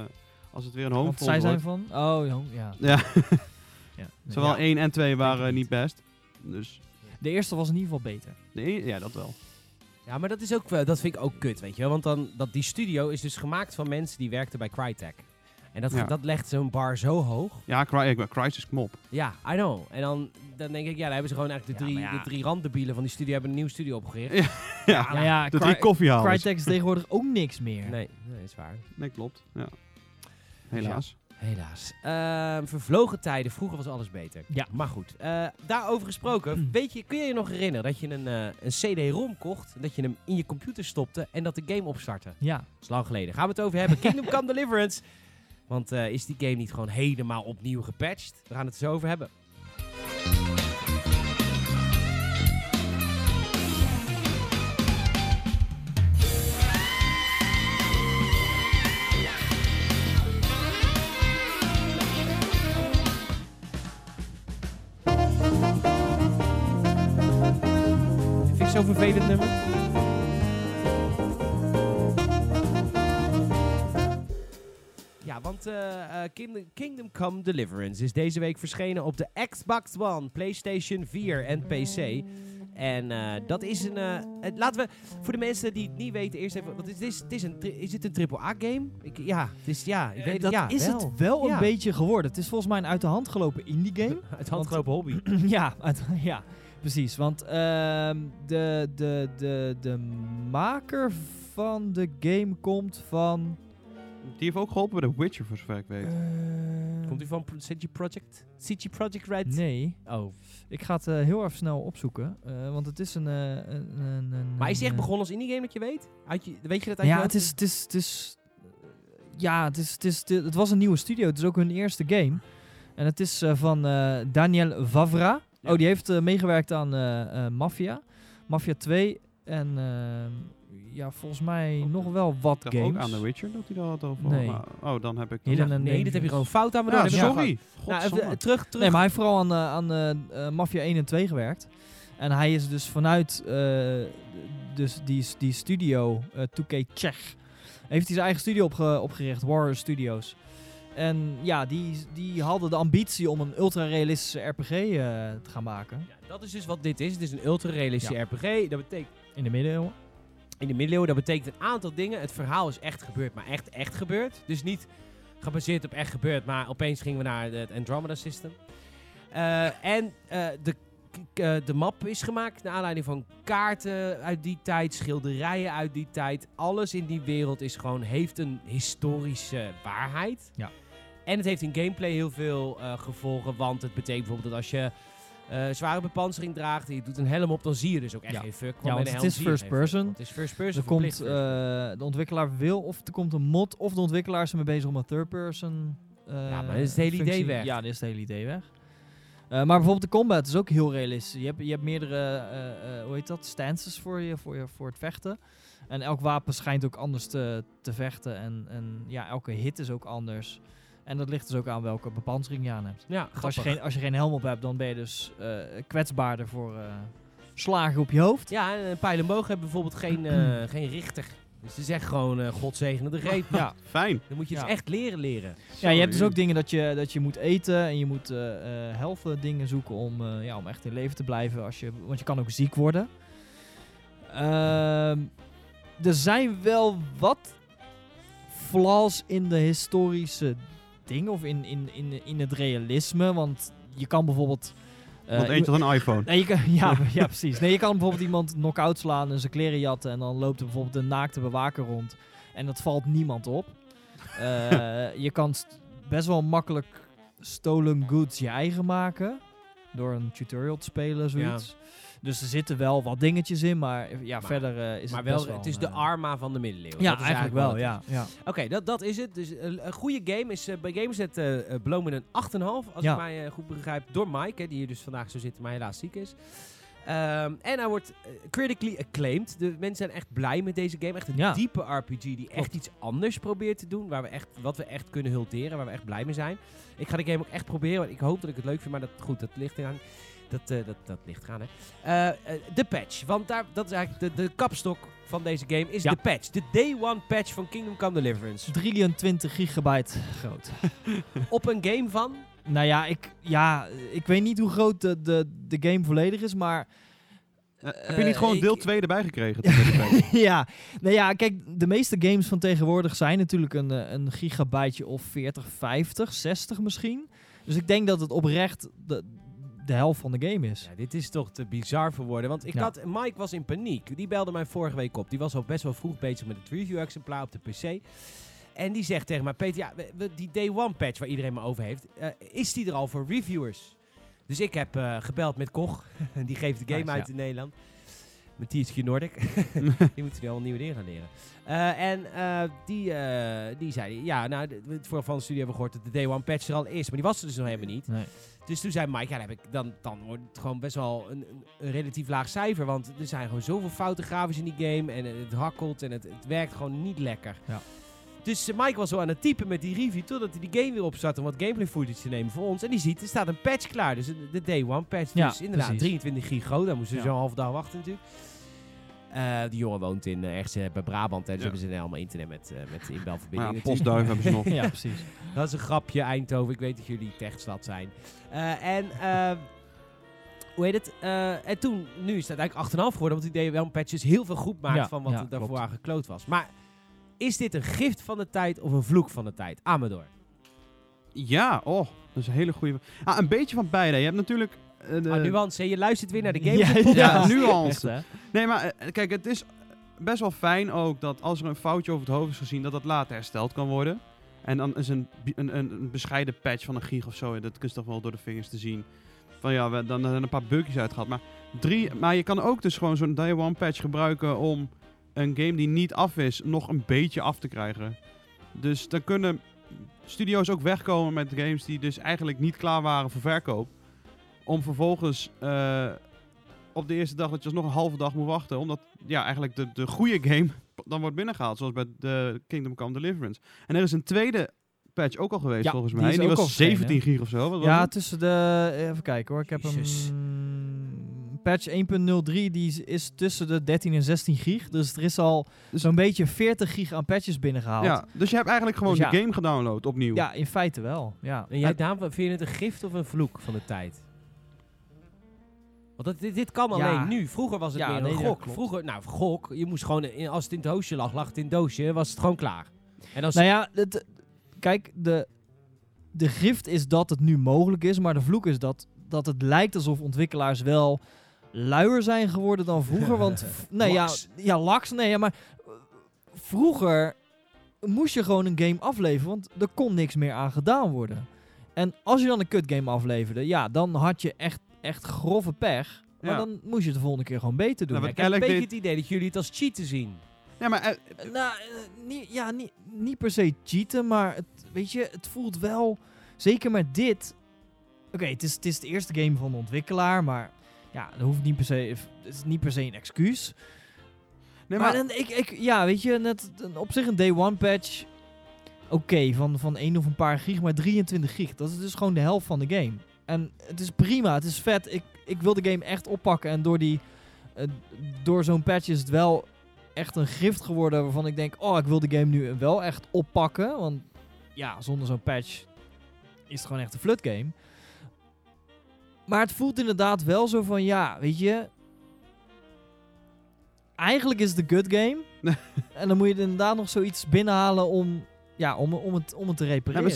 als het weer een homefront zij zijn van... Oh, ja. ja. Ja, ja. zowel Ja. 1 en 2 waren niet best. Dus, De eerste was in ieder geval beter. nee, ja, dat wel. Ja, maar dat, is ook, dat vind ik ook kut, weet je wel. Want dan, dat, die studio is dus gemaakt van mensen die werkten bij Crytek. En dat, Ja. dat legt zo'n bar zo hoog. Ja, Cry, ik ben Crisis Knop. Ja, I know. En dan, dan denk ik, ja, dan hebben ze gewoon eigenlijk de drie, ja. de drie randdebielen van die studio hebben een nieuwe studio opgericht. Ja, ja. Ja, de drie koffiehalers. Crytek is tegenwoordig ook niks meer. Nee, nee, is waar. Nee, klopt. Ja. Helaas. Helaas. Ehm, vervlogen tijden. Vroeger was alles beter. Ja. Maar goed. eh, daarover gesproken. weet je, kun je je nog herinneren dat je een, eh, een CD-ROM kocht. Dat je hem in je computer stopte en dat de game opstartte? Ja. Dat is lang geleden. Gaan we het over hebben. Kingdom Come Deliverance. Want eh, is die game niet gewoon helemaal opnieuw gepatcht? We gaan het zo over hebben. Vind ik zo'n vervelend nummer? Want eh, eh, Kingdom, Kingdom Come Deliverance is deze week verschenen op de Xbox One, PlayStation 4 en PC. En eh, dat is een. eh, het- laten we voor de mensen die het niet weten, eerst even. Wat is, dit is, het is, een, is het een AAA-game? Ja, het is, ja, ik weet dat ja, is wel. het wel Ja. een beetje geworden. Het is volgens mij een uit de hand gelopen indie game. Het handgelopen hobby. ja, uit- ja, precies. Want ehm, de, de, de, de maker van de game komt van... Die heeft ook geholpen bij The Witcher, voor zover ik weet. Komt u van CG Project? CG Project Red? Nee, Oh. ik ga het eh, heel even snel opzoeken. eh, want het is een... eh, een, een, een- Maar is die echt begonnen als indie game dat je weet? Uit je, weet je dat uit Ja, je het is, het is, het is, ja, het is, het is, het was een nieuwe studio. Het is ook hun eerste game. En het is eh, van eh, Daniel Vavra. Ja. Oh, die heeft eh, meegewerkt aan eh, eh, Mafia. Mafia 2. En eh, ja, volgens mij nog wel wat games. ook aan The Witcher dat hij dat had over. Nee. maar- oh, dan heb ik... And nee, dit heb je gewoon fout aan me. Ja, sorry. Nou, even, terug, terug. Nee, maar hij heeft vooral aan, eh, aan eh, eh, Mafia 1 en 2 gewerkt. En hij is dus vanuit eh, dus die, die studio, eh 2K Czech, heeft hij zijn eigen studio opge- opgericht, Warrior Studios. En ja, die, die hadden de ambitie om een ultra-realistische RPG eh, te gaan maken. Ja, dat is dus wat dit is. Het is een ultra-realistische RPG. Dat betekent In de middeleeuwen. In de middeleeuwen, dat betekent een aantal dingen. Het verhaal is echt gebeurd, maar echt, echt gebeurd. Dus niet gebaseerd op echt gebeurd, maar opeens gingen we naar het Andromeda System. Eh, en eh, de, eh, de map is gemaakt naar aanleiding van kaarten uit die tijd, schilderijen uit die tijd. Alles in die wereld is gewoon, heeft een historische waarheid. Ja. En het heeft in gameplay heel veel gevolgen, want het betekent bijvoorbeeld dat als je eh, zware bepansering draagt je doet een helm op, dan zie je dus ook echt Ja. geen fuck. Ja, want het helm is first person. Het is first person. Er komt, person. eh, de ontwikkelaar wil of er komt een mod, of de ontwikkelaars zijn mee bezig om een third person eh, Ja, maar dan is het hele idee weg. Ja, dan is het hele idee weg. Eh, maar bijvoorbeeld de combat is ook heel realistisch. Je hebt, je hebt meerdere, eh, eh, hoe heet dat, stances voor, je, voor, je, voor het vechten. En elk wapen schijnt ook anders te, te vechten. En, en ja, elke hit is ook anders. En dat ligt dus ook aan welke bepansering je aan hebt. Ja, Als je, geen, als je geen helm op hebt, dan ben je dus eh, kwetsbaarder voor eh, slagen op je hoofd. Ja, en een pijl en boog hebben bijvoorbeeld geen, eh, geen richter. Dus is echt gewoon uh, God zegene de greep. Ja, Fijn. Dan moet je Ja. dus echt leren leren. Ja, je hebt dus ook dingen dat je, dat je moet eten en je moet eh eh health dingen zoeken om, eh, ja, om echt in leven te blijven. Als je, want je kan ook ziek worden. Ehm, er zijn wel wat flaws in de historische dingen of in, in, in, in het realisme. Want je kan bijvoorbeeld... eh, Want eentje een iPhone. Nee, je kan, ja, ja, precies. Nee, je kan bijvoorbeeld iemand knock-out slaan en zijn kleren jatten. En dan loopt er bijvoorbeeld een naakte bewaker rond. En dat valt niemand op. Eh, je kan st- best wel makkelijk stolen goods je eigen maken. Door een tutorial te spelen, zoiets. Dus er zitten wel wat dingetjes in, maar ja, Maar- verder eh, is maar het wel, wel... het is de eh, Arma van de middeleeuwen. Ja, Dat is eigenlijk wel, ja. ja. Oké, dat, dat is het. Dus een, goede game is eh, bij Gameset eh uh, beloond met een 8,5. Als Ja. ik mij eh, goed begrijp. Door Mike, hè, die hier dus vandaag zo zit, maar helaas ziek is. Ehm, en hij wordt eh, critically acclaimed. De mensen zijn echt blij met deze game. Echt een Ja. diepe RPG die echt iets anders probeert te doen. Waar we echt, wat we echt kunnen hulteren. Waar we echt blij mee zijn. Ik ga de game ook echt proberen. Want ik hoop dat ik het leuk vind. Maar dat, goed, dat ligt eraan. Dat, eh, dat, dat ligt eraan, hè. Eh, eh, de patch. Want daar, dat is eigenlijk de, de kapstok van deze game. Is Ja. de patch. De day one patch van Kingdom Come Deliverance. 23 gigabyte groot. Op een game van... nou ja ik, ja, ik weet niet hoe groot de, de, de game volledig is, maar... Eh, heb je niet gewoon ik- deel 2 erbij gekregen? ja, nou ja, kijk, de meeste games van tegenwoordig zijn natuurlijk een, een gigabyteje of 40, 50, 60 misschien. Dus ik denk dat het oprecht de, de helft van de game is. Ja, dit is toch te bizar voor woorden. Want ik Ja. had, Mike was in paniek. Die belde mij vorige week op. Die was al best wel vroeg bezig met het review-exemplaar op de PC. En die zegt tegen mij, Peter, ja, die day one patch waar iedereen me over heeft, eh, is die er al voor reviewers? Dus ik heb eh, gebeld met Koch. die geeft de game Nice, uit ja. in Nederland. Met THQ Nordic. die moeten nu al nieuwe dingen gaan leren. Eh, en die, die zei, ja, nou, de- de- voor van de studie hebben we gehoord dat de day one patch er al is. Maar die was er dus nog helemaal niet. Nee. Dus toen zei Mike, ja, dan, heb ik, dan, dan wordt het gewoon best wel een, een, relatief laag cijfer. Want er zijn gewoon zoveel fouten grafisch in die game. En het hakkelt en het, het werkt gewoon niet lekker. Ja. Dus eh, Mike was zo aan het typen met die review totdat hij die game weer opzette om wat gameplay footage te nemen voor ons. En die ziet, er staat een patch klaar. Dus de, day one patch. Ja, dus inderdaad, precies. 23 gig groot. Daar moesten we Ja. zo'n half dag wachten natuurlijk. Eh, die jongen woont in, eh, ergens eh, bij Brabant. En dus Ja. hebben ze allemaal internet met, eh met Maar inbelverbinding. ja, postduif hebben ze nog. ja, precies. Dat is een grapje, Eindhoven. Ik weet dat jullie techstad zijn. Eh, en eh, hoe heet het? Eh, en toen, nu is het uiteindelijk 8,5 geworden, want die deden wel een patches heel veel goed maakt Ja, van wat ja, er daarvoor aan gekloot was. Maar is dit een gift van de tijd of een vloek van de tijd? Amador. Ja, oh, dat is een hele goede. Ah, een beetje van beide. Je hebt natuurlijk. Ah, nuance, je luistert weer naar de game. Ja, nuance. Nee, maar eh, kijk, het is best wel fijn ook dat als er een foutje over het hoofd is gezien, dat dat later hersteld kan worden. En dan is een, een, een, een bescheiden patch van een gig of zo, dat kun je toch wel door de vingers te zien. Van ja, we, dan zijn een paar bugjes uitgehaald. Maar, drie, maar je kan ook dus gewoon zo'n day one patch gebruiken om een game die niet af is, nog een beetje af te krijgen. Dus dan kunnen studio's ook wegkomen met games die dus eigenlijk niet klaar waren voor verkoop. Om vervolgens eh, op de eerste dag dat je alsnog een halve dag moet wachten. Omdat ja, eigenlijk de, de goede game dan wordt binnengehaald. Zoals bij de Kingdom Come Deliverance. En er is een tweede patch ook al geweest Ja, volgens die mij. die ook al was verschenen, 17 gig of zo. Wat was Ja, tussen de... Even kijken hoor. Ik heb Jezus. hem... Patch 1.03 die is- is tussen de 13 en 16 gig. Dus er is al Dus- zo'n beetje 40 gig aan patches binnengehaald. ja, dus je hebt eigenlijk gewoon Dus ja. de game gedownload opnieuw. Ja, in feite wel. Ja. En jij, Daan, vind je het een gift of een vloek van de tijd? Want dat, dit, dit kan Ja. alleen nu. Vroeger was het Ja, meer een gok. Vroeger, nou, gok. Je moest gewoon, in- als het in het doosje lag, lag het in het doosje. Was het gewoon klaar. En als Nou ja, het, kijk, de, de gift is dat het nu mogelijk is, maar de vloek is dat, dat het lijkt alsof ontwikkelaars wel luier zijn geworden dan vroeger. Want, nee, Laks. ja, ja, laks, nee, ja, maar eh, vroeger moest je gewoon een game afleveren, want er kon niks meer aan gedaan worden. En als je dan een kut game afleverde, ja, dan had je echt, echt grove pech. Maar Ja. dan moest je het de volgende keer gewoon beter doen. Nou, ik heb een beetje deed- het idee dat jullie het als cheaten zien. Ja, maar eh, Eh, Nou, eh, niet, ja, niet, niet per se cheaten, maar het, weet je, het voelt wel, zeker met dit. Oké, het, is, het is de eerste game van de ontwikkelaar, maar ja, dat hoeft niet per se, het is niet per se een excuus. nee, maar maar, dan, ik, ik, ja, weet je, net, een- op zich een day one patch, oké, van, van 1 of een paar gig, maar 23 gig, dat is dus gewoon de helft van de game. En het is prima, het is vet. Ik, ik wil de game echt oppakken en door die, eh, door zo'n patch is het wel echt een gift geworden waarvan ik denk, oh, ik wil de game nu wel echt oppakken. Want ja, zonder zo'n patch is het gewoon echt een flut game. Maar het voelt inderdaad wel zo van, ja, weet je... Eigenlijk is het een good game. en dan moet je er inderdaad nog zoiets binnenhalen om, ja, om, om, het, om het te ja, repareren. maar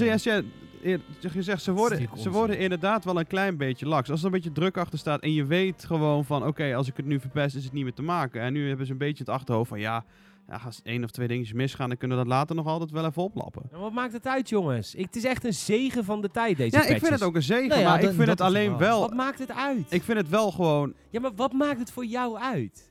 je zegt, ze worden, ze worden inderdaad wel een klein beetje laks. Als er een beetje druk achter staat en je weet gewoon van, oké, als ik het nu verpest, is het niet meer te maken. En nu hebben ze een beetje het achterhoofd van, ja, ja als één of twee dingetjes misgaan, dan kunnen we dat later nog altijd wel even oplappen. En wat maakt het uit, jongens? Ik, het is echt een zegen van de tijd, deze Ja, ik vind het ook een zegen, Nou ja, maar ik vind het alleen wel. wel... Wat maakt het uit? Ik vind het wel gewoon... Ja, maar wat maakt het voor jou uit?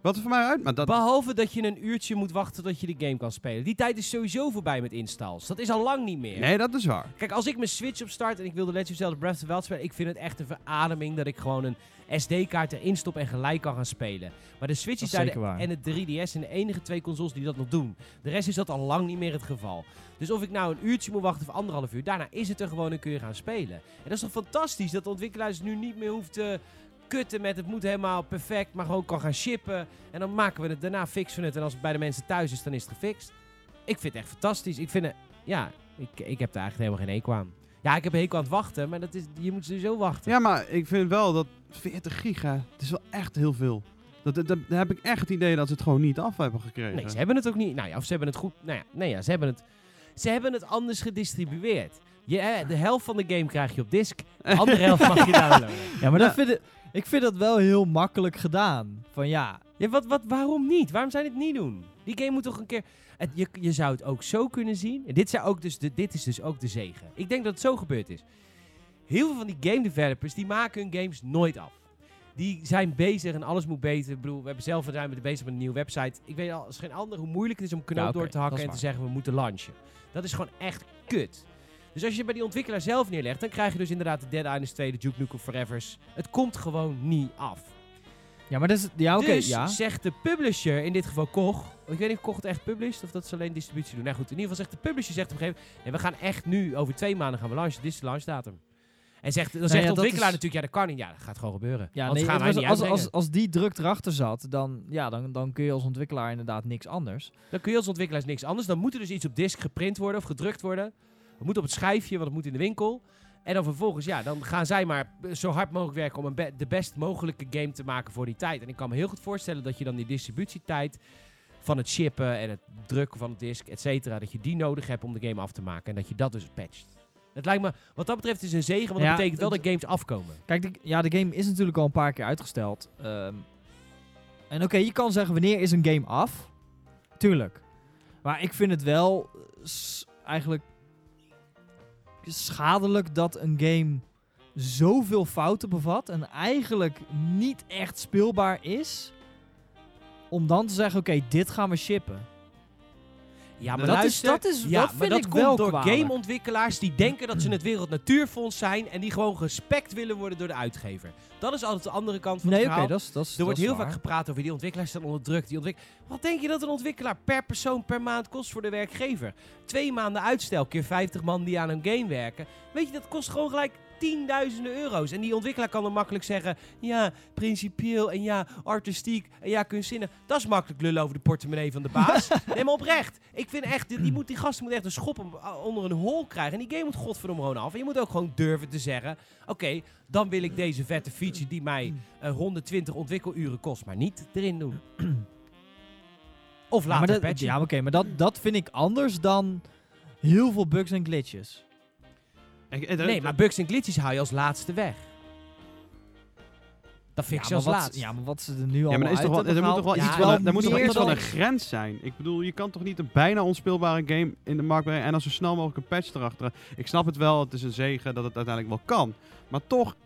Wat er voor mij uit... Maar dat, Behalve dat je een uurtje moet wachten tot je de game kan spelen. Die tijd is sowieso voorbij met installs. Dat is al lang niet meer. nee, dat is waar. Kijk, als ik mijn Switch opstart en ik wil de Legend of Zelda Breath of the Wild spelen, ik vind het echt een verademing dat ik gewoon een SD-kaart erin stop en gelijk kan gaan spelen. Maar de Switch is daar de- en de 3DS zijn de enige twee consoles die dat nog doen. De rest is dat al lang niet meer het geval. Dus of ik nou een uurtje moet wachten of anderhalf uur, daarna is het er gewoon en kun je gaan spelen. En dat is toch fantastisch dat de ontwikkelaars nu niet meer hoeft te kutten met het moet helemaal perfect, maar gewoon kan gaan shippen. En dan maken we het, daarna fixen we het en als het bij de mensen thuis is, dan is het gefixt. Ik vind het echt fantastisch. Ik vind het, ja, ik, ik heb daar eigenlijk helemaal geen hekel aan. Ja, ik heb een hekel aan het wachten, maar dat is, je moet sowieso wachten. Ja, maar ik vind wel dat 40 giga, het is wel echt heel veel. Dat, dat, dat- daar heb ik echt het idee dat ze het gewoon niet af hebben gekregen. Nee, ze hebben het ook niet. Nou ja, of ze hebben het goed. Nou ja, nee, ja, ze hebben het. Ze hebben het anders gedistribueerd. Je, de helft van de game krijg je op disc. De andere helft mag je downloaden. Ja, maar Ja. dat vind ik, ik vind dat wel heel makkelijk gedaan. Van ja, Ja, wat, wat, waarom niet? Waarom zou je het niet doen? Die game moet toch een keer... Het, je, je zou het ook zo kunnen zien. En dit, zou ook dus de, dit is dus ook de zegen. Ik denk dat het zo gebeurd is. Heel veel van die game developers, die maken hun games nooit af. Die zijn bezig en alles moet beter. Ik bedoel, we hebben zelf zijn we bezig met een nieuwe website. Ik weet al, als geen ander hoe moeilijk het is om knoop Ja, door te hakken en te zeggen we moeten launchen. Dat is gewoon echt kut. Dus als je het bij die ontwikkelaar zelf neerlegt, dan krijg je dus inderdaad de Dead Island 2, de Duke Nukem Forevers. Het komt gewoon niet af. ja maar dat is, ja oké, dus ja. zegt de publisher, in dit geval Koch, ik weet niet of Koch het echt published of dat ze alleen distributie doen. Nou goed, in ieder geval zegt de publisher zegt op een gegeven moment, nee, we gaan echt nu, over twee maanden gaan we launchen, dit is de launchdatum. En zegt, dan zegt ja, de ontwikkelaar is- natuurlijk, ja dat kan niet, ja dat gaat gewoon gebeuren. Ja, Anders nee, gaan wij was- niet als, als, als die druk erachter zat, dan, ja, dan, dan kun je als ontwikkelaar inderdaad niks anders. Dan kun je als ontwikkelaars niks anders, dan moet er dus iets op disk geprint worden of gedrukt worden. Het moet op het schijfje, want het moet in de winkel. En dan vervolgens, ja, dan gaan zij maar zo hard mogelijk werken om een be- de best mogelijke game te maken voor die tijd. En ik kan me heel goed voorstellen dat je dan die distributietijd van het shippen en het drukken van het disk, et cetera, dat je die nodig hebt om de game af te maken. En dat je dat dus patcht. Het lijkt me, wat dat betreft, is een zegen, want Ja, dat betekent wel dat games afkomen. Kijk, de, ja, de game is natuurlijk al een paar keer uitgesteld. Ehm, en oké, je kan zeggen wanneer is een game af? Tuurlijk. Maar ik vind het wel eigenlijk schadelijk dat een game zoveel fouten bevat en eigenlijk niet echt speelbaar is. Om dan te zeggen, oké, dit gaan we shippen. Ja, Dat dat, luister, is, dat, is, ja, dat maar dat ik komt door kwalijk. gameontwikkelaars die denken dat ze het Wereld Natuurfonds zijn en die gewoon gespekt willen worden door de uitgever. Dat is altijd de andere kant van Nee, het verhaal. dat is dat is er wordt heel vaak gepraat over die ontwikkelaars staan onder druk. Die ontwik Wat denk je dat een ontwikkelaar per persoon per maand kost voor de werkgever? Twee maanden uitstel keer 50 man die aan een game werken. Weet je, dat kost gewoon gelijk tienduizenden euro's. En die ontwikkelaar kan dan makkelijk zeggen... Ja, principieel en ja, artistiek en ja, kunstzinnig. Dat is makkelijk lullen over de portemonnee van de baas. nee, maar oprecht. Ik vind echt, die, die, moet, die gasten moeten echt een schop onder een hol krijgen. En die game moet godverdomme gewoon af. En je moet ook gewoon durven te zeggen... Oké, dan wil ik deze vette feature die mij eh, 120 ontwikkeluren kost, maar niet erin doen. of Ja, later maar dat, patchen. ja, oké, maar dat, dat vind ik anders dan heel veel bugs en glitches. Nee, maar bugs en glitches haal je als laatste weg. Dat fix je ja, als maar wat, laatste. ja, maar wat ze er nu Ja, allemaal maar er, is toch wel, er moet toch wel Ja, iets, wel van, een- er moet toch wel iets van een grens zijn. Ik bedoel, je kan toch niet een bijna onspeelbare game in de markt brengen en dan zo snel mogelijk een patch erachter. Ik snap het wel, het is een zegen dat het uiteindelijk wel kan. Maar toch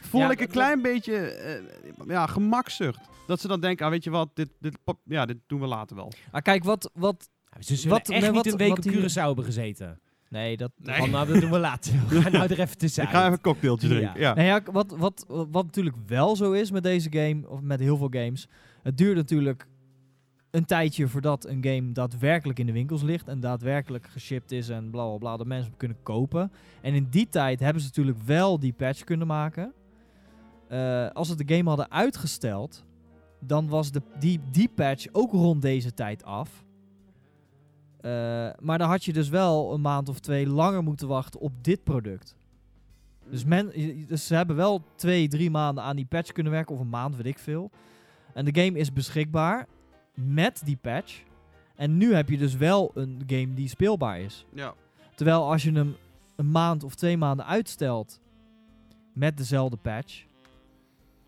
voel Ja, ik een dat- klein beetje eh, ja, gemakzucht. Dat ze dan denken, ah, weet je wat, dit, dit, pop- ja, dit doen we later wel. Ah, kijk, wat... wat Ja, Ze zullen Wat- echt nee, niet wat- een week op Curaçao hebben gezeten. Nee, dat... Nee. Van, nou, dat doen we later. We gaan nou er even tussenuit. Ik ga even een cocktailtje drinken. Ja. Nee, ja, wat, wat, wat natuurlijk wel zo is met deze game, of met heel veel games, het duurt natuurlijk een tijdje voordat een game daadwerkelijk in de winkels ligt en daadwerkelijk geshipped is en bla bla bla, dat mensen hem kunnen kopen. En in die tijd hebben ze natuurlijk wel die patch kunnen maken. Eh, als ze de game hadden uitgesteld, dan was de, die, die patch ook rond deze tijd af. Eh, maar dan had je dus wel een maand of twee langer moeten wachten op dit product. Dus, men, dus ze hebben wel twee, drie maanden aan die patch kunnen werken, of een maand, weet ik veel. En de game is beschikbaar met die patch. En nu heb je dus wel een game die speelbaar is. Ja. Terwijl als je hem een maand of twee maanden uitstelt met dezelfde patch,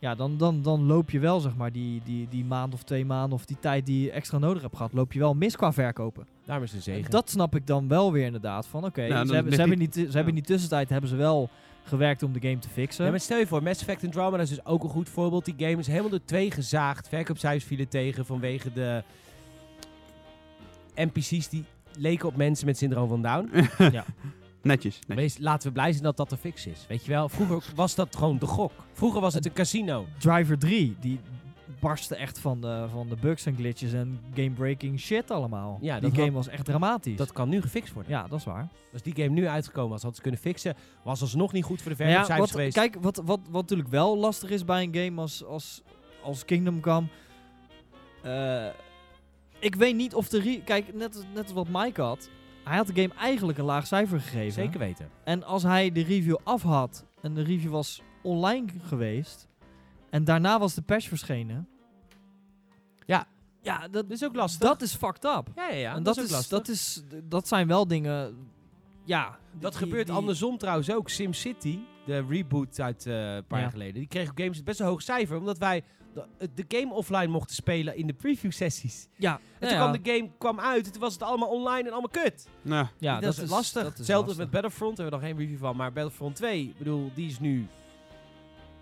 ja, dan, dan, dan loop je wel, zeg maar, die, die, die maand of twee maanden of die tijd die je extra nodig hebt gehad, loop je wel mis qua verkopen. Daarom is een zegen. Dat snap ik dan wel weer inderdaad. Van oké, Nou, ze, hebben, ze, hebben die- in die, tu- ze hebben in die tussentijd hebben ze wel gewerkt om de game te fixen. Ja, maar stel je voor, Mass Effect Andromeda is dus ook een goed voorbeeld. Die game is helemaal door twee gezaagd. Verkoopcijfers vielen tegen vanwege de NPC's die leken op mensen met syndroom van Down. Netjes. Nee. Wees, laten we blij zijn dat dat de fix is. Weet je wel, vroeger was dat gewoon de gok. Vroeger was het een casino. Driver 3, die barstte echt van de, van de bugs en glitches en game-breaking shit allemaal. Ja, die dat game had- was echt dramatisch. Dat kan nu gefixt worden. ja, dat is waar. Als die game nu uitgekomen was, hadden ze kunnen fixen. Was alsnog niet goed voor de Maar ja, verkoopcijfers wat, geweest. kijk, wat, wat, wat natuurlijk wel lastig is bij een game als, als, als Kingdom Come. eh, ik weet niet of de... re- Kijk, net, net als wat Mike had. Hij had de game eigenlijk een laag cijfer gegeven. Zeker weten. En als hij de review af had en de review was online geweest en daarna was de patch verschenen. Ja. Ja, dat, is ook lastig. dat is fucked up. ja, ja, ja. en dat, dat, is dat, is, dat zijn wel dingen. Ja. Dat die- gebeurt die- andersom trouwens ook. SimCity, de reboot uit eh, een paar Ja. jaar geleden, die kreeg op games best een hoog cijfer. Omdat wij de, de game offline mochten spelen in de preview sessies. Ja. En toen ja. kwam de game kwam uit en toen was het allemaal online en allemaal kut. Nou, Ja, dat, is lastig. dat is Hetzelfde lastig. met Battlefront, daar hebben we nog geen review van. Maar Battlefront 2, ik bedoel, die is nu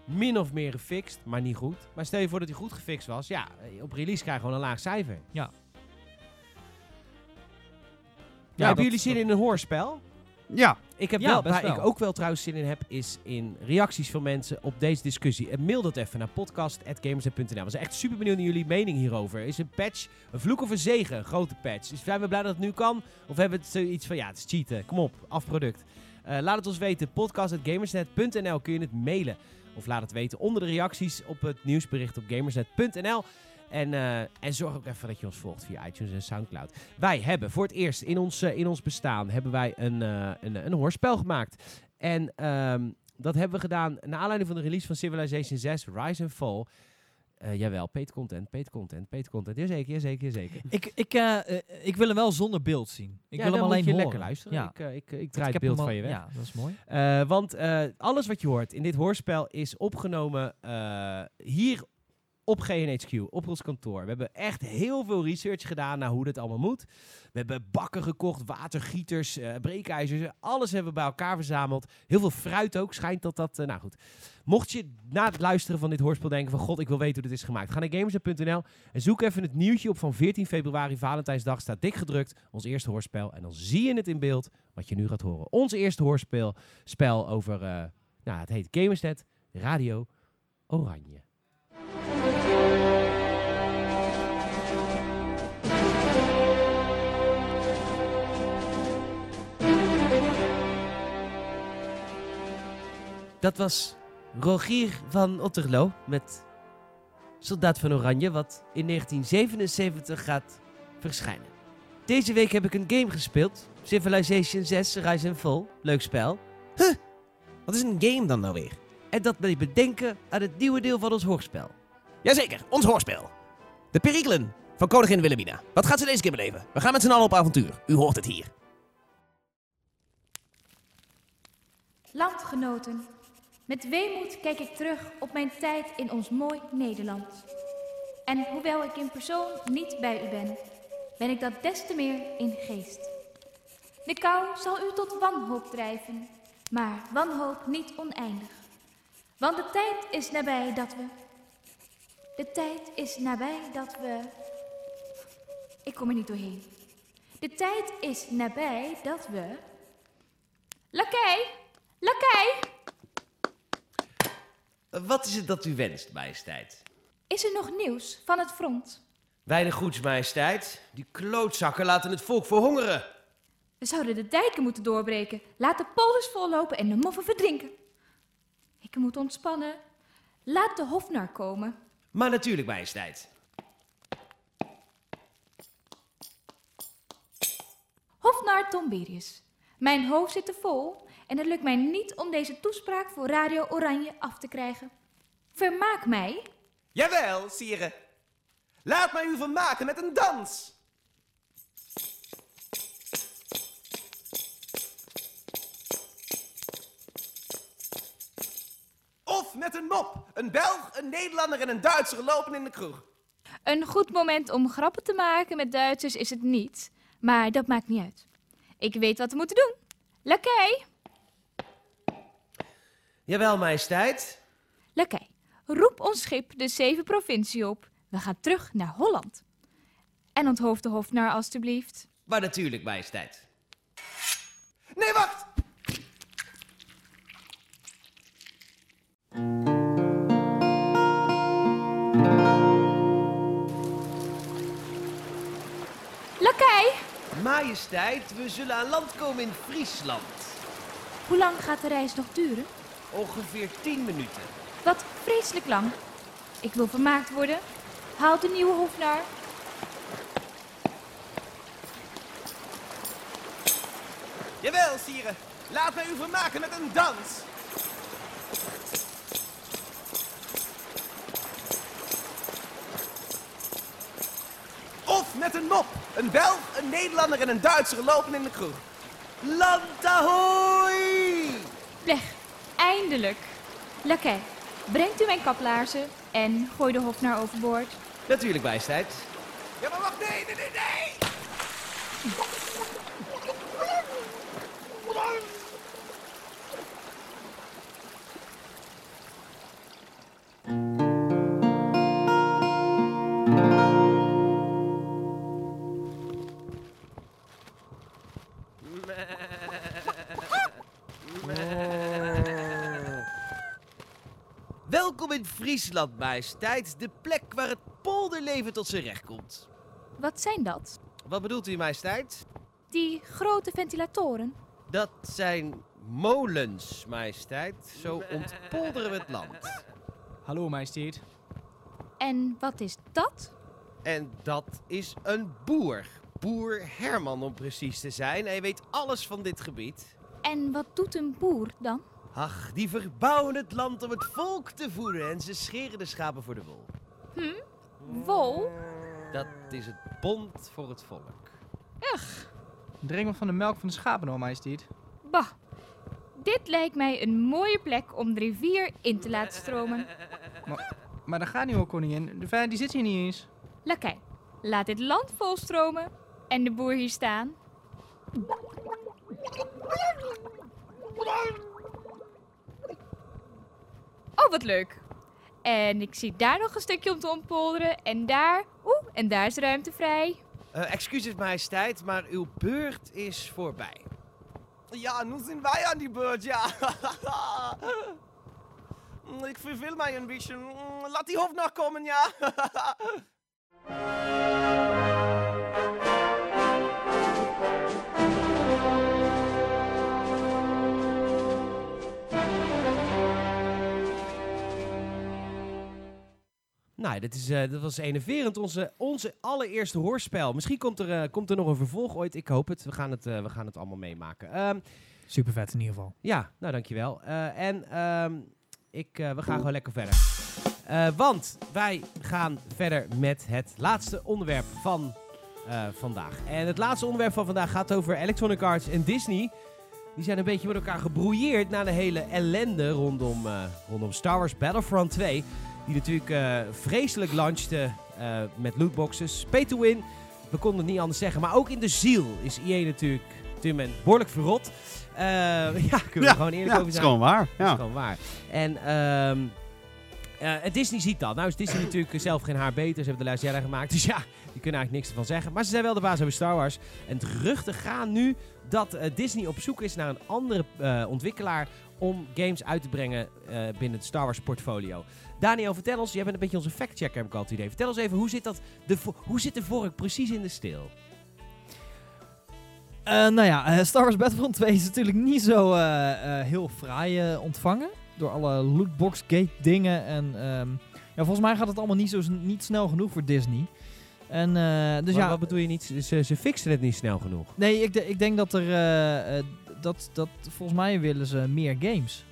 min of meer gefixt, maar niet goed. Maar stel je voor dat hij goed gefixt was. Ja, op release krijg je gewoon een laag cijfer. Ja. Ja, hebben dat- jullie zin in een hoorspel? Ja. Ik heb Ja, wel, waar ik ook wel trouwens zin in heb, is in reacties van mensen op deze discussie. En mail dat even naar podcast.gamersnet.nl. We zijn echt super benieuwd naar jullie mening hierover. Is een patch een vloek of een zegen? Een grote patch. Dus zijn we blij dat het nu kan? Of hebben we het zoiets van, ja, het is cheaten. Kom op, afproduct. Eh laat het ons weten. Podcast.gamersnet.nl kun je het mailen. Of laat het weten onder de reacties op het nieuwsbericht op gamersnet.nl. En, eh, en zorg ook even dat je ons volgt via iTunes en Soundcloud. Wij hebben voor het eerst in ons, eh, in ons bestaan hebben wij een, eh, een, een hoorspel gemaakt. En ehm, dat hebben we gedaan naar aanleiding van de release van Civilization 6, Rise and Fall. Jawel, paid content, paid content, paid content. Jazeker, jazeker, jazeker. Ik, ik, ik wil hem wel zonder beeld zien. Ik ja, wil dan hem alleen moet je horen. lekker luisteren. Ja. Ik, ik, ik, draai het beeld van je weg. Ja, dat is mooi. Want alles wat je hoort in dit hoorspel is opgenomen hier op GNHQ, op ons kantoor. We hebben echt heel veel research gedaan naar hoe dit allemaal moet. We hebben bakken gekocht, watergieters, eh breekijzers. Alles hebben we bij elkaar verzameld. Heel veel fruit ook, schijnt dat dat... eh, nou goed. Mocht je na het luisteren van dit hoorspel denken van... God, ik wil weten hoe dit is gemaakt. Ga naar gamersnet.nl en zoek even het nieuwtje op van 14 februari, Valentijnsdag. Staat dik gedrukt, ons eerste hoorspel. En dan zie je het in beeld wat je nu gaat horen. Ons eerste hoorspel spel over... eh, nou, het heet Gamersnet Radio Oranje. Dat was Rogier van Otterlo met Soldaat van Oranje, wat in 1977 gaat verschijnen. Deze week heb ik een game gespeeld. Civilization 6 Rise and Fall. Leuk spel. Wat is een game dan nou weer? En dat met bedenken aan het nieuwe deel van ons hoorspel. Jazeker, ons hoorspel. De perikelen van koningin Wilhelmina. Wat gaat ze deze keer beleven? We gaan met z'n allen op avontuur. U hoort het hier. Landgenoten, met weemoed kijk ik terug op mijn tijd in ons mooi Nederland. En hoewel ik in persoon niet bij u ben, ben ik dat des te meer in geest. De kou zal u tot wanhoop drijven, maar wanhoop niet oneindig. Want de tijd is nabij dat we. De tijd is nabij dat we. Ik kom er niet doorheen. De tijd is nabij dat we. Lakij! Lakij! Wat is het dat u wenst, majesteit? Is er nog nieuws van het front? Weinig goeds, majesteit. Die klootzakken laten het volk verhongeren. We zouden de dijken moeten doorbreken, laat de polders vollopen en de moffen verdrinken. Ik moet ontspannen. Laat de hofnar komen. Maar natuurlijk, majesteit. Hofnar Tomberius. Mijn hoofd zit te vol en het lukt mij niet om deze toespraak voor Radio Oranje af te krijgen. Vermaak mij. Jawel, sire. Laat mij u vermaken met een dans. Of met een mop. Een Belg, een Nederlander en een Duitser lopen in de kroeg. Een goed moment om grappen te maken met Duitsers is het niet, maar dat maakt niet uit. Ik weet wat we moeten doen. Lakij! Jawel, majesteit. Lakij, roep ons schip de zeven provincie op. We gaan terug naar Holland. En onthoofd de hofnar alstublieft. Maar natuurlijk, majesteit. Nee, wacht! Lakij! Majesteit, we zullen aan land komen in Friesland. Hoe lang gaat de reis nog duren? Ongeveer 10 minuten. Wat vreselijk lang. Ik wil vermaakt worden. Haal de nieuwe hofnar. Jawel, sire. Laat mij u vermaken met een dans. Of met een mop. Een Belg, een Nederlander en een Duitser lopen in de kroeg. Land ahoy! Eindelijk. Lakij, brengt u mijn kaplaarzen en gooi de hofnar overboord. Natuurlijk, majesteit. Ja, maar wacht, nee, nee, nee, nee! Friesland, majesteit. De plek waar het polderleven tot zijn recht komt. Wat zijn dat? Wat bedoelt u, majesteit? Die grote ventilatoren. Dat zijn molens, majesteit. Zo ontpolderen we het land. Hallo, majesteit. En wat is dat? En dat is een boer. Boer Herman, om precies te zijn. Hij weet alles van dit gebied. En wat doet een boer dan? Ach, die verbouwen het land om het volk te voeden en ze scheren de schapen voor de wol. Hm? Wol? Dat is het bond voor het volk. Drink maar van de melk van de schapen hoor, majesteit. Bah. Dit lijkt mij een mooie plek om de rivier in te laten stromen. Maar dat gaat niet hoor, koningin. De vijand die zit hier niet eens. Lakij, laat dit land volstromen en de boer hier staan. Oh, wat leuk. En ik zie daar nog een stukje om te ontpolderen. En daar, oeh, en daar is ruimte vrij. Eh, excuses, majesteit, maar uw beurt is voorbij. Ja, nu zijn wij aan die beurt, ja. Ik verveel mij een beetje. Laat die hoofd nog komen, ja. Nou, dit, is, eh, dit was enerverend. Onze, onze allereerste hoorspel. Misschien komt er, eh, komt er nog een vervolg ooit. Ik hoop het. We gaan het, eh, we gaan het allemaal meemaken. Ehm, Super vet in ieder geval. ja, nou dankjewel. En ehm, ik, we gaan gewoon lekker verder. Want wij gaan verder met het laatste onderwerp van vandaag. En het laatste onderwerp van vandaag gaat over Electronic Arts en Disney. Die zijn een beetje met elkaar gebrouilleerd na de hele ellende rondom, rondom Star Wars Battlefront 2. Die natuurlijk eh, vreselijk launchte eh, met lootboxes. Pay to win, we konden het niet anders zeggen. Maar ook in de ziel is EA natuurlijk dit moment behoorlijk verrot. Eh, ja, kunnen we gewoon eerlijk ja, over dat is zijn. gewoon waar. Dat is Ja. gewoon waar. En ehm, eh, Disney ziet dat. Nou is Disney natuurlijk zelf geen haar beter. Ze hebben de Last Jedi gemaakt. Dus ja, die kunnen eigenlijk niks ervan zeggen. Maar ze zijn wel de baas over Star Wars. En de geruchten gaan nu dat Disney op zoek is naar een andere ontwikkelaar om games uit te brengen binnen het Star Wars portfolio. Daniel, vertel ons, jij bent een beetje onze fact-checker, heb ik altijd idee. Vertel ons even, hoe zit, dat de, hoe zit de vork precies in de steel? Eh, nou ja, eh, Star Wars Battlefront 2 is natuurlijk niet zo eh, heel fraai ontvangen. Door alle lootbox gate dingen. En ehm, ja, volgens mij gaat het allemaal niet, zo, niet snel genoeg voor Disney. En, dus Maar ja, wat bedoel je niet? Ze, ze fixen het niet snel genoeg. nee, ik, ik denk dat er. dat, dat, volgens mij willen ze meer games.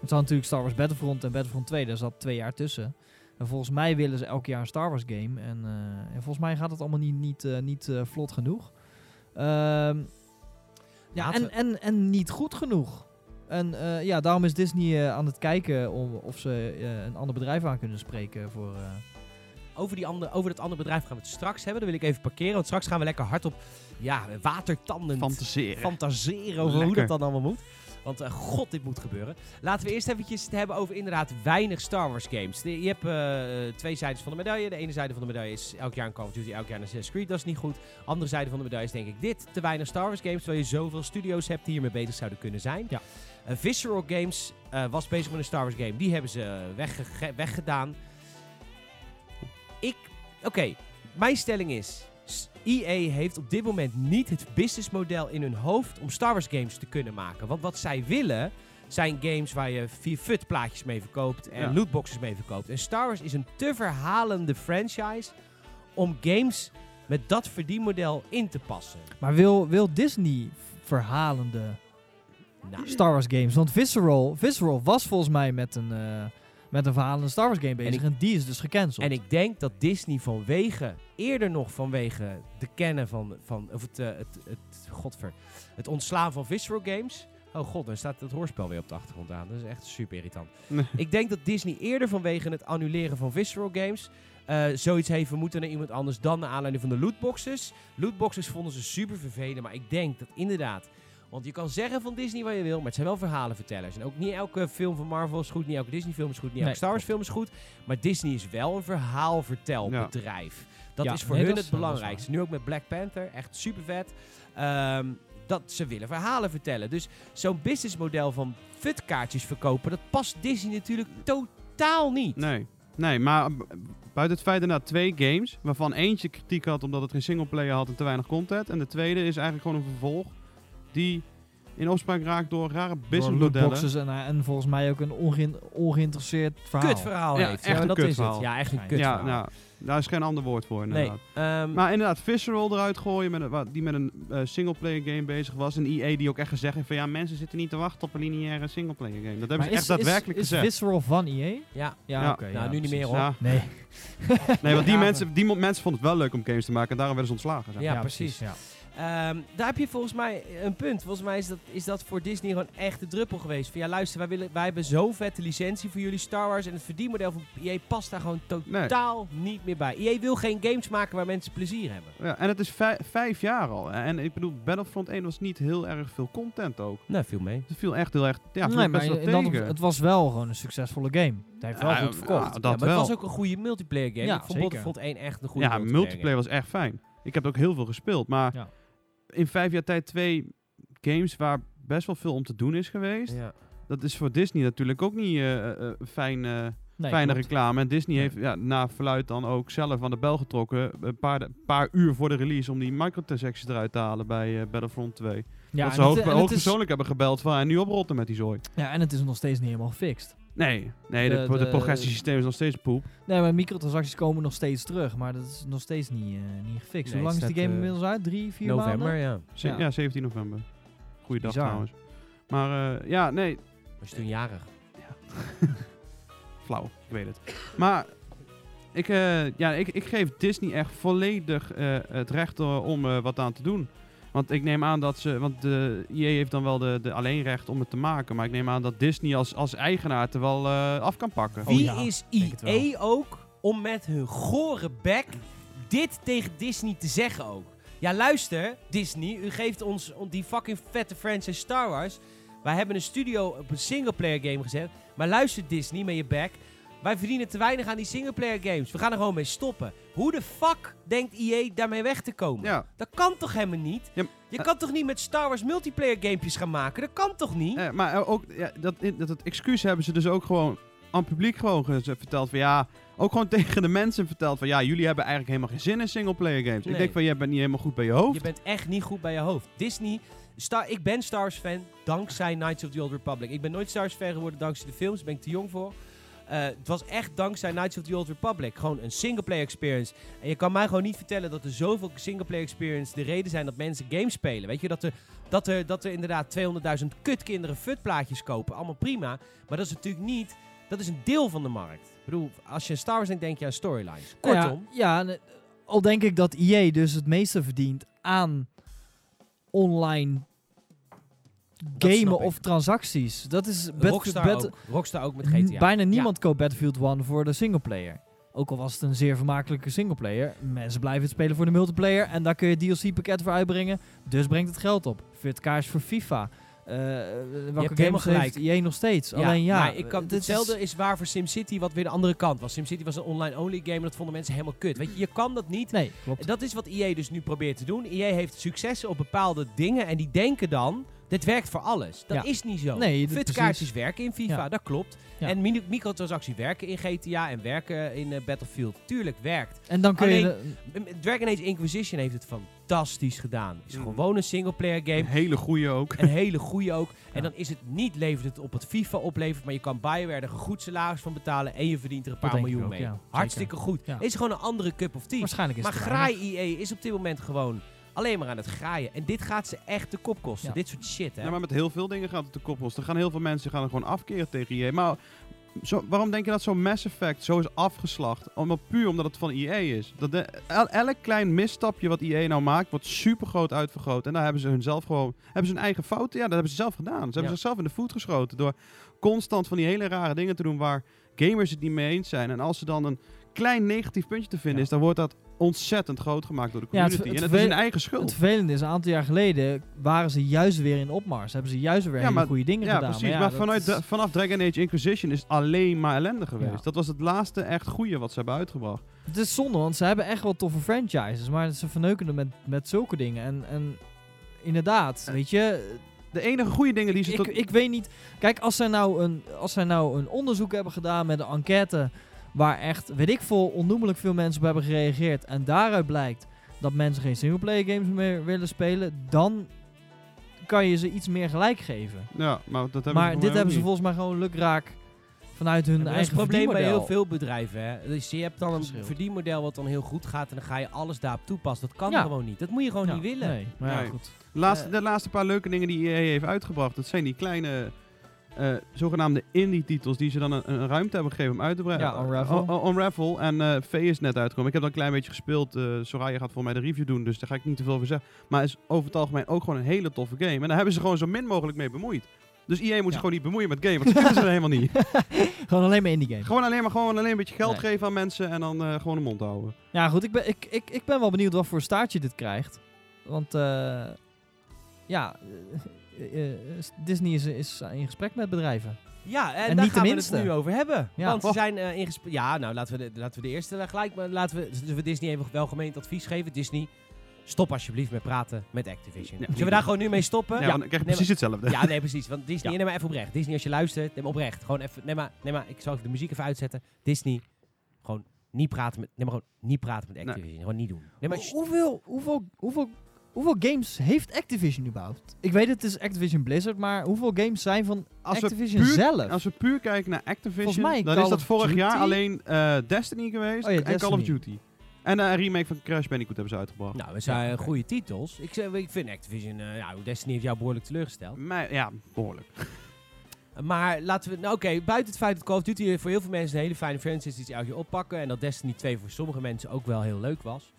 Het zal natuurlijk Star Wars Battlefront en Battlefront 2, daar zat twee jaar tussen. En volgens mij willen ze elk jaar een Star Wars game. En, eh, en volgens mij gaat het allemaal niet, niet, eh, niet eh, vlot genoeg. Ehm, ja, en, en, en niet goed genoeg. En eh, ja, daarom is Disney eh, aan het kijken om, of ze eh, een ander bedrijf aan kunnen spreken voor... eh, Over, die andere, over dat andere bedrijf gaan we het straks hebben. Dat wil ik even parkeren. Want straks gaan we lekker hard op ja, watertandend Fantaseren. fantaseren over hoe dat dan allemaal moet. Want eh, god, dit moet gebeuren. Laten we eerst eventjes het hebben over inderdaad weinig Star Wars games. De- je hebt eh, twee zijdes van de medaille. De ene zijde van de medaille is elk jaar een Call of Duty, elk jaar een Assassin's Creed. Dat is niet goed. Andere zijde van de medaille is denk ik dit. Te weinig Star Wars games, terwijl je zoveel studio's hebt die hiermee bezig zouden kunnen zijn. Ja. Eh, Visceral Games was bezig met een Star Wars game. Die hebben ze wegge- weggedaan. Ik... Oké, mijn stelling is... EA heeft op dit moment niet het businessmodel in hun hoofd om Star Wars games te kunnen maken. Want wat zij willen zijn games waar je vier fut plaatjes mee verkoopt en Ja. lootboxes mee verkoopt. En Star Wars is een te verhalende franchise om games met dat verdienmodel in te passen. Maar wil, wil Disney verhalende Nou, Star Wars games? Want Visceral, Visceral was volgens mij met een, eh, met een verhalende Star Wars game bezig. ik- En, die is dus gecanceld. En ik denk dat Disney vanwege, eerder nog vanwege de kennen van, van of het, eh, het, het, godver, het ontslaan van Visceral Games. Oh god, dan staat het hoorspel weer op de achtergrond aan. Dat is echt super irritant. Nee. Ik denk dat Disney eerder vanwege het annuleren van Visceral Games eh, zoiets heeft, moeten naar iemand anders dan naar aanleiding van de lootboxes. Lootboxes vonden ze super vervelend, maar ik denk dat inderdaad... Want je kan zeggen van Disney wat je wil, maar het zijn wel verhalenvertellers. En ook niet elke film van Marvel is goed, niet elke Disney film is goed, niet elke Nee, Star Wars film is goed. Maar Disney is wel een verhaalvertelbedrijf. Dat Ja, is voor nee, hun het belangrijkste. Nu ook met Black Panther, echt super vet. Ehm, dat ze willen verhalen vertellen. Dus zo'n businessmodel van futkaartjes verkopen, dat past Disney natuurlijk totaal niet. Nee. Nee, maar buiten het feit inderdaad twee games, waarvan eentje kritiek had omdat het geen singleplayer had en te weinig content. En de tweede is eigenlijk gewoon een vervolg die in opspraak raakt door rare businessmodellen. lootboxes en, eh, en volgens mij ook een ongeïn- ongeïnteresseerd verhaal. Kut verhaal Ja, heet. echt Ja, een dat is het. Ja, echt een Ja, kut Ja, verhaal. nou, daar is geen ander woord voor nee. inderdaad. ehm, Maar inderdaad, Visceral eruit gooien, met een, die met een eh, singleplayer game bezig was. En EA die ook echt gezegd heeft van ja, mensen zitten niet te wachten op een lineaire singleplayer game. Dat hebben Maar ze is, echt daadwerkelijk is, is gezegd. Visceral van EA? ja. Ja, Ja. oké. Nou, ja, nu niet meer hoor. Ja. Nee. Nee, want die, Ja, mensen, die mensen vonden het wel leuk om games te maken en daarom werden ze ontslagen. zeg. Ja, precies. Ja. Ehm, daar heb je volgens mij een punt. Volgens mij is dat, is dat voor Disney gewoon echt de druppel geweest. Van ja, luister, wij, willen, wij hebben zo'n vette licentie voor jullie Star Wars. En het verdienmodel van EA past daar gewoon totaal niet meer bij. EA wil geen games maken waar mensen plezier hebben. Ja, en het is vij- vijf jaar al. En ik bedoel, Battlefront 1 was niet heel erg veel content ook. Nou, viel mee. Het viel echt heel erg, ja, viel nee, best maar dat het was wel gewoon een succesvolle game. Het heeft wel Ja, goed verkocht. ja, Ja, dat maar wel. het was ook een goede multiplayer game. Ja, ik vond zeker. Battlefront 1 echt een goede ja, multiplayer, multiplayer was echt fijn. Ik heb ook heel veel gespeeld. Maar Ja. In vijf jaar tijd twee games waar best wel veel om te doen is geweest. Ja. Dat is voor Disney natuurlijk ook niet eh, fijn, Nee, fijne klopt. reclame. En Disney heeft ja, na verluid dan ook zelf aan de bel getrokken. Een paar, paar uur voor de release om die microtransactions eruit te halen bij Battlefront 2. Ja, dat ze hoog, het- is- hoogpersoonlijk hebben gebeld van en nu oprotten met die zooi. Ja, en het is nog steeds niet helemaal gefixt. Nee, nee de, De- de, de- progressiesysteem is nog steeds poep. Nee, maar microtransacties komen nog steeds terug, maar dat is nog steeds niet, eh, niet gefixt. Nee, Hoe lang is die game eh, inmiddels uit? Drie, vier November, maanden? ja. Ze- Ja. ja. 17 november. Goeiedag Bizar. trouwens. Maar eh, ja, nee, Was je toen jarig? flauw, ik weet het. Maar ik, eh, ja, ik, ik geef Disney echt volledig eh, het recht om eh, wat aan te doen. Want ik neem aan dat ze, want de EA heeft dan wel de, de alleenrecht om het te maken. Maar ik neem aan dat Disney als, als eigenaar het er wel eh, af kan pakken. Oh Wie ja, is. EA ook om met hun gore bek dit tegen Disney te zeggen ook? Ja, luister, Disney, u geeft ons on- die fucking vette franchise Star Wars. Wij hebben een studio op een singleplayer game gezet. Maar luister Disney met je bek. Wij verdienen te weinig aan die singleplayer games. We gaan er gewoon mee stoppen. Hoe de fuck denkt EA daarmee weg te komen? Ja, Dat kan toch helemaal niet? Ja, je eh, kan toch niet met Star Wars multiplayer gamepjes gaan maken? Dat kan toch niet? eh, maar ook ja, dat, dat het excuus hebben ze dus ook gewoon aan het publiek gewoon ge- verteld van ja, ook gewoon tegen de mensen verteld van ja, jullie hebben eigenlijk helemaal geen zin in singleplayer games. Nee. Ik denk van jij bent niet helemaal goed bij je hoofd. Je bent echt niet goed bij je hoofd. Disney, Star, ik ben Star Wars fan dankzij Knights of the Old Republic. Ik ben nooit Star Wars fan geworden dankzij de films, daar ben ik te jong voor. Eh, het was echt dankzij Knights of the Old Republic. Gewoon een singleplayer experience. En je kan mij gewoon niet vertellen dat er zoveel singleplayer experience de reden zijn dat mensen games spelen. Weet je, dat er, dat er, dat er inderdaad 200.000 kutkinderen futplaatjes kopen. Allemaal prima. Maar dat is natuurlijk niet... Dat is een deel van de markt. Ik bedoel, als je Star Wars denkt, denk je aan storylines. Nou ja, Kortom. Ja, en, eh, al denk ik dat EA dus het meeste verdient aan online gamen of transacties. Dat is Rockstar, ook. Rockstar ook met GTA. Bijna Ja. niemand koopt Battlefield 1 voor de singleplayer. Ook al was het een zeer vermakelijke singleplayer. Mensen blijven het spelen voor de multiplayer. En daar kun je DLC-pakketten voor uitbrengen. Dus brengt het geld op. Fit kaars voor FIFA. Eh welke helemaal games heeft gelijk. EA nog steeds? Alleen ja, maar ik kan, is- hetzelfde is waar voor SimCity, wat weer de andere kant was. SimCity was een online-only game en dat vonden mensen helemaal kut. Weet je, je kan dat niet. Nee, klopt. Dat is wat EA dus nu probeert te doen. EA heeft successen op bepaalde dingen en die denken dan, dit werkt voor alles. Dat Ja. is niet zo. Nee, Futkaartjes werken in FIFA, Ja. dat klopt. Ja. En microtransacties werken in GTA en werken in eh, Battlefield. Tuurlijk, werkt. En dan kun je... De- Dragon Age Inquisition heeft het fantastisch gedaan. Het is Mm. gewoon een singleplayer Een game. hele goede ook. Een hele goede ook. En dan is het niet levert het op het FIFA oplevert, maar je kan Bioware er een goed salaris van betalen en je verdient er een paar miljoen ook, mee. ja. Hartstikke goed. Ja. Is gewoon een andere cup of tea. waarschijnlijk is Maar het weinig. graai EA is op dit moment gewoon alleen maar aan het graaien. En dit gaat ze echt de kop kosten. Ja. Dit soort shit, hè. Ja, maar met heel veel dingen gaat het de kop kosten. Er gaan heel veel mensen gaan er gewoon afkeren tegen EA. Maar zo, waarom denk je dat zo'n Mass Effect zo is afgeslacht? Omdat, puur omdat het van EA is. Dat de, el- elk klein misstapje wat EA nou maakt, wordt super groot uitvergroot. En daar hebben ze hun zelf gewoon, hebben ze hun eigen fouten. Ja, dat hebben ze zelf gedaan. Ze hebben Ja. zichzelf in de voet geschoten door constant van die hele rare dingen te doen waar gamers het niet mee eens zijn. En als ze dan een klein negatief puntje te vinden Ja. is, dan wordt dat ontzettend groot gemaakt door de Ja, het community. het en het is hun eigen schuld. Het vervelende is, een aantal jaar geleden waren ze juist weer in opmars. Hebben ze juist weer Ja, hele maar- goede dingen Ja, gedaan. precies. ja, Maar, vanuit de- vanaf Dragon Age Inquisition is het alleen maar ellende geweest. Ja. Dat was het laatste echt goede wat ze hebben uitgebracht. Het is zonde, want ze hebben echt wel toffe franchises. Maar ze verneuken het met, met zulke dingen. En, en inderdaad, weet je... De enige goede dingen die ze Ik, tot... ik weet niet... Kijk, als zij, nou een, als zij nou een onderzoek hebben gedaan met een enquête... waar echt, weet ik veel, onnoemelijk veel mensen op hebben gereageerd... en daaruit blijkt dat mensen geen singleplayer games meer willen spelen... dan kan je ze iets meer gelijk geven. Ja, maar dat hebben maar ze dit hebben ze volgens mij gewoon lukraak vanuit hun eigen het probleem bij heel veel bedrijven. Hè. Dus je hebt dan een verdienmodel wat dan heel goed gaat en dan ga je alles daarop toepassen. Dat kan Ja. gewoon niet. Dat moet je gewoon Ja, niet willen. Nee, maar ja, Nee. goed. Laatste, Eh. de laatste paar leuke dingen die EA heeft uitgebracht, dat zijn die kleine eh, zogenaamde indie-titels die ze dan een, een ruimte hebben gegeven om uit te brengen. Ja, Unravel. Uh, Unravel en eh V is net uitgekomen. Ik heb dat een klein beetje gespeeld. eh Soraya gaat voor mij de review doen, dus daar ga ik niet te veel over zeggen. Maar het is over het algemeen ook gewoon een hele toffe game. En daar hebben ze gewoon zo min mogelijk mee bemoeid. Dus EA moet zich Ja. gewoon niet bemoeien met game, want dat kunnen ze helemaal niet. Gewoon alleen maar indie game. Gewoon alleen maar gewoon alleen een beetje geld Nee. geven aan mensen en dan gewoon de mond houden. Ja, goed. Ik ben, ik, ik, ik ben wel benieuwd wat voor staartje dit krijgt. Want, ja, Disney is, is in gesprek met bedrijven. Ja, en, En daar niet gaan we het nu over hebben. Ja. Want ze Oh. zijn eh in gesprek... Ja, nou, laten we, de, laten we de eerste eh, gelijk... Maar laten we, zullen we Disney even welgemeend advies geven. Disney, stop alsjeblieft met praten met Activision. Ja, Zullen we daar gewoon nu mee stoppen? Ja, want dan krijg je precies hetzelfde. Ja, nee, precies. Want Disney, Ja. neem maar even oprecht. Disney, als je luistert, neem oprecht. Gewoon even, neem maar, neem maar, ik zal even de muziek even uitzetten. Disney, gewoon niet praten met, neem maar gewoon niet praten met Activision. Gewoon niet doen. Nee, maar, Hoe- hoeveel, hoeveel, hoeveel, hoeveel games heeft Activision überhaupt? Ik weet het is Activision Blizzard, maar hoeveel games zijn van Als Activision puur- zelf? Als we puur kijken naar Activision, mij dan Call is dat vorig Duty. jaar alleen eh, Destiny geweest Oh ja, en Call of. Duty. En een remake van Crash Bandicoot hebben ze uitgebracht. nou, we zijn goede titels. Ik, zeg, ik vind Activision, eh ja, Destiny heeft jou behoorlijk teleurgesteld. Maar, ja, behoorlijk. Maar laten we, nou oké, buiten het feit dat Call of Duty voor heel veel mensen een hele fijne franchise is die ze elk jaar oppakken. En dat Destiny 2 voor sommige mensen ook wel heel leuk was.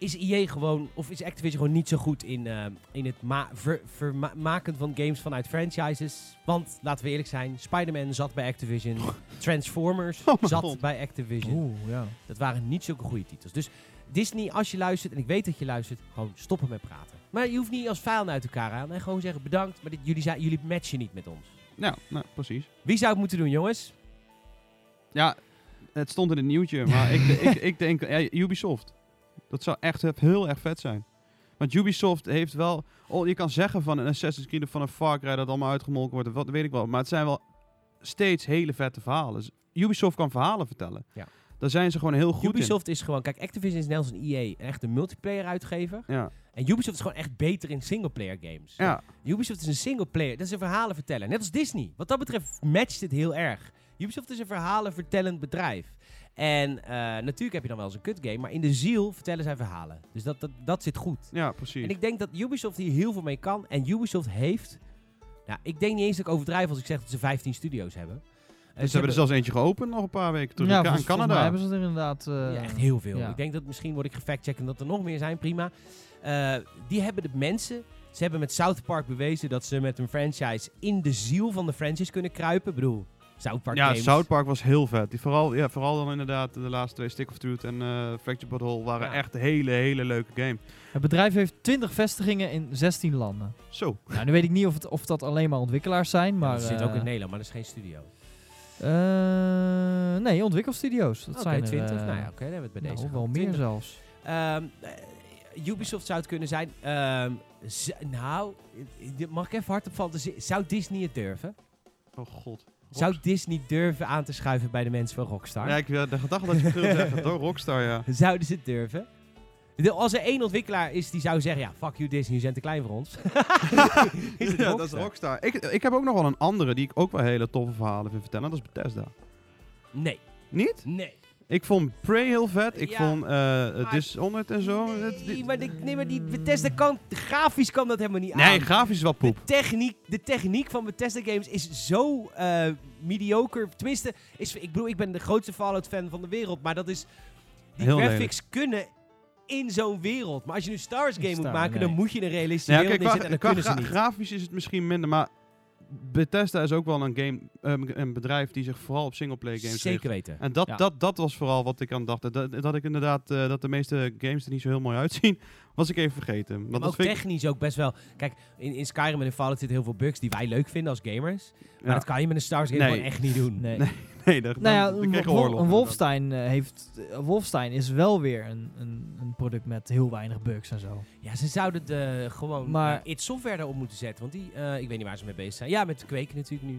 Is EA gewoon, of is Activision gewoon niet zo goed in, eh, in het ma ver- verma- maken van games vanuit franchises? Want, laten we eerlijk zijn, Spider-Man zat bij Activision. Transformers Oh zat god. bij Activision. Oeh, ja. Dat waren niet zulke goede titels. Dus Disney, als je luistert, en ik weet dat je luistert, gewoon stoppen met praten. Maar je hoeft niet als vijanden uit elkaar aan. En gewoon zeggen bedankt, maar dit, jullie, zijn, jullie matchen niet met ons. Ja, nou, precies. Wie zou het moeten doen, jongens? Ja, het stond in het nieuwtje, maar ik, ik, ik denk ja, Ubisoft. Dat zou echt heel erg vet zijn. Want Ubisoft heeft wel... Oh, je kan zeggen van een Assassin's Creed of van een Far Cry dat allemaal uitgemolken wordt, wat weet ik wel. Maar het zijn wel steeds hele vette verhalen. Dus Ubisoft kan verhalen vertellen. Ja. Daar zijn ze gewoon heel goed Ubisoft is gewoon, kijk, Activision is net als een EA echt een multiplayer uitgever. Ja. En Ubisoft is gewoon echt beter in singleplayer games. ja. Ubisoft is een singleplayer, dat is een verhalenverteller. Net als Disney. Wat dat betreft matcht het heel erg. Ubisoft is een verhalenvertellend bedrijf. En eh, natuurlijk heb je dan wel eens een kut game, maar in de ziel vertellen zij verhalen. Dus dat, dat, dat zit goed. Ja, precies. En ik denk dat Ubisoft hier heel veel mee kan. En Ubisoft heeft, nou, ik denk niet eens dat ik overdrijf als ik zeg dat ze 15 studio's hebben. Eh, Dus ze hebben er zelfs eentje geopend nog een paar weken terug ja, in mij Canada. hebben ze er inderdaad... eh, Ja, echt heel veel. ja. Ik denk dat misschien word ik gefactchecken dat er nog meer zijn. Prima. Eh, die hebben de mensen. Ze hebben met South Park bewezen dat ze met een franchise in de ziel van de franchise kunnen kruipen. Ik bedoel, South Park Ja, games. South Park was heel vet. Die vooral, ja, vooral dan inderdaad de laatste twee, Stick of Truth en eh Fractured But Whole, waren Ja. echt hele, hele leuke game. Het bedrijf heeft 20 vestigingen in 16 landen. Zo. Nou, nu weet ik niet of, het, of dat alleen maar ontwikkelaars zijn, Maar dat zit eh, ook in Nederland, maar dat is geen studio. eh, nee, ontwikkelstudio's. Dat Oké, zijn er, 20. eh, nou ja, oké, dan hebben we het bij nou, deze. wel gehad. meer 20. zelfs. Ehm, eh, Ubisoft zou het kunnen zijn. Ehm, z- nou, eh, mag ik even hard op fantasie? Zou Disney het durven? Oh god. Zou Disney durven aan te schuiven bij de mensen van Rockstar? Ja, ik de gedachte dat je het wilde zeggen. Door Rockstar, ja. Zouden ze het durven? De- Als er één ontwikkelaar is die zou zeggen, ja, fuck you Disney, je bent te klein voor ons. is ja, dat is Rockstar. Ik, ik heb ook nog wel een andere die ik ook wel hele toffe verhalen vind vertellen. Dat is Bethesda. Nee, Niet? nee. Ik vond Prey heel vet. Ik Ja, vond maar- Dishonored en zo. Nee, maar, de, nee, maar die Bethesda kan, grafisch kan dat helemaal niet nee, aan. grafisch is wel poep. De techniek, de techniek van Bethesda games is zo eh, mediocre. Tenminste, is, ik bedoel, ik ben de grootste Fallout-fan van de wereld, maar dat is... Die Heel graphics kunnen in zo'n wereld. Maar als je een Star Wars game moet maken, nee. dan moet je een realistische Ja, wereld kijk, qua, neerzetten en qua gra- niet. grafisch is het misschien minder, maar Bethesda is ook wel een, game, een bedrijf die zich vooral op singleplayer games richt. Zeker weten. En dat, Ja. dat, dat was vooral wat ik aan dacht. Dat, dat ik inderdaad, eh, dat de meeste games er niet zo heel mooi uitzien, was ik even vergeten. Want Maar dat ook vind ik- technisch ook best wel... Kijk, in, in Skyrim en in Fallout zitten heel veel bugs die wij leuk vinden als gamers. Maar ja, dat kan je met een Star Wars game Nee. gewoon echt niet doen. Nee. Nee. Nee, daar, Nou ja, dan, dan een, oorlog. een Wolfenstein, eh, heeft, eh, Wolfenstein is wel weer een, een, een product met heel weinig bugs en zo. Ja, ze zouden de, gewoon Maar- maar, It Software daarop moeten zetten. Want die, eh, ik weet niet waar ze mee bezig zijn. Ja, met kweken natuurlijk nu.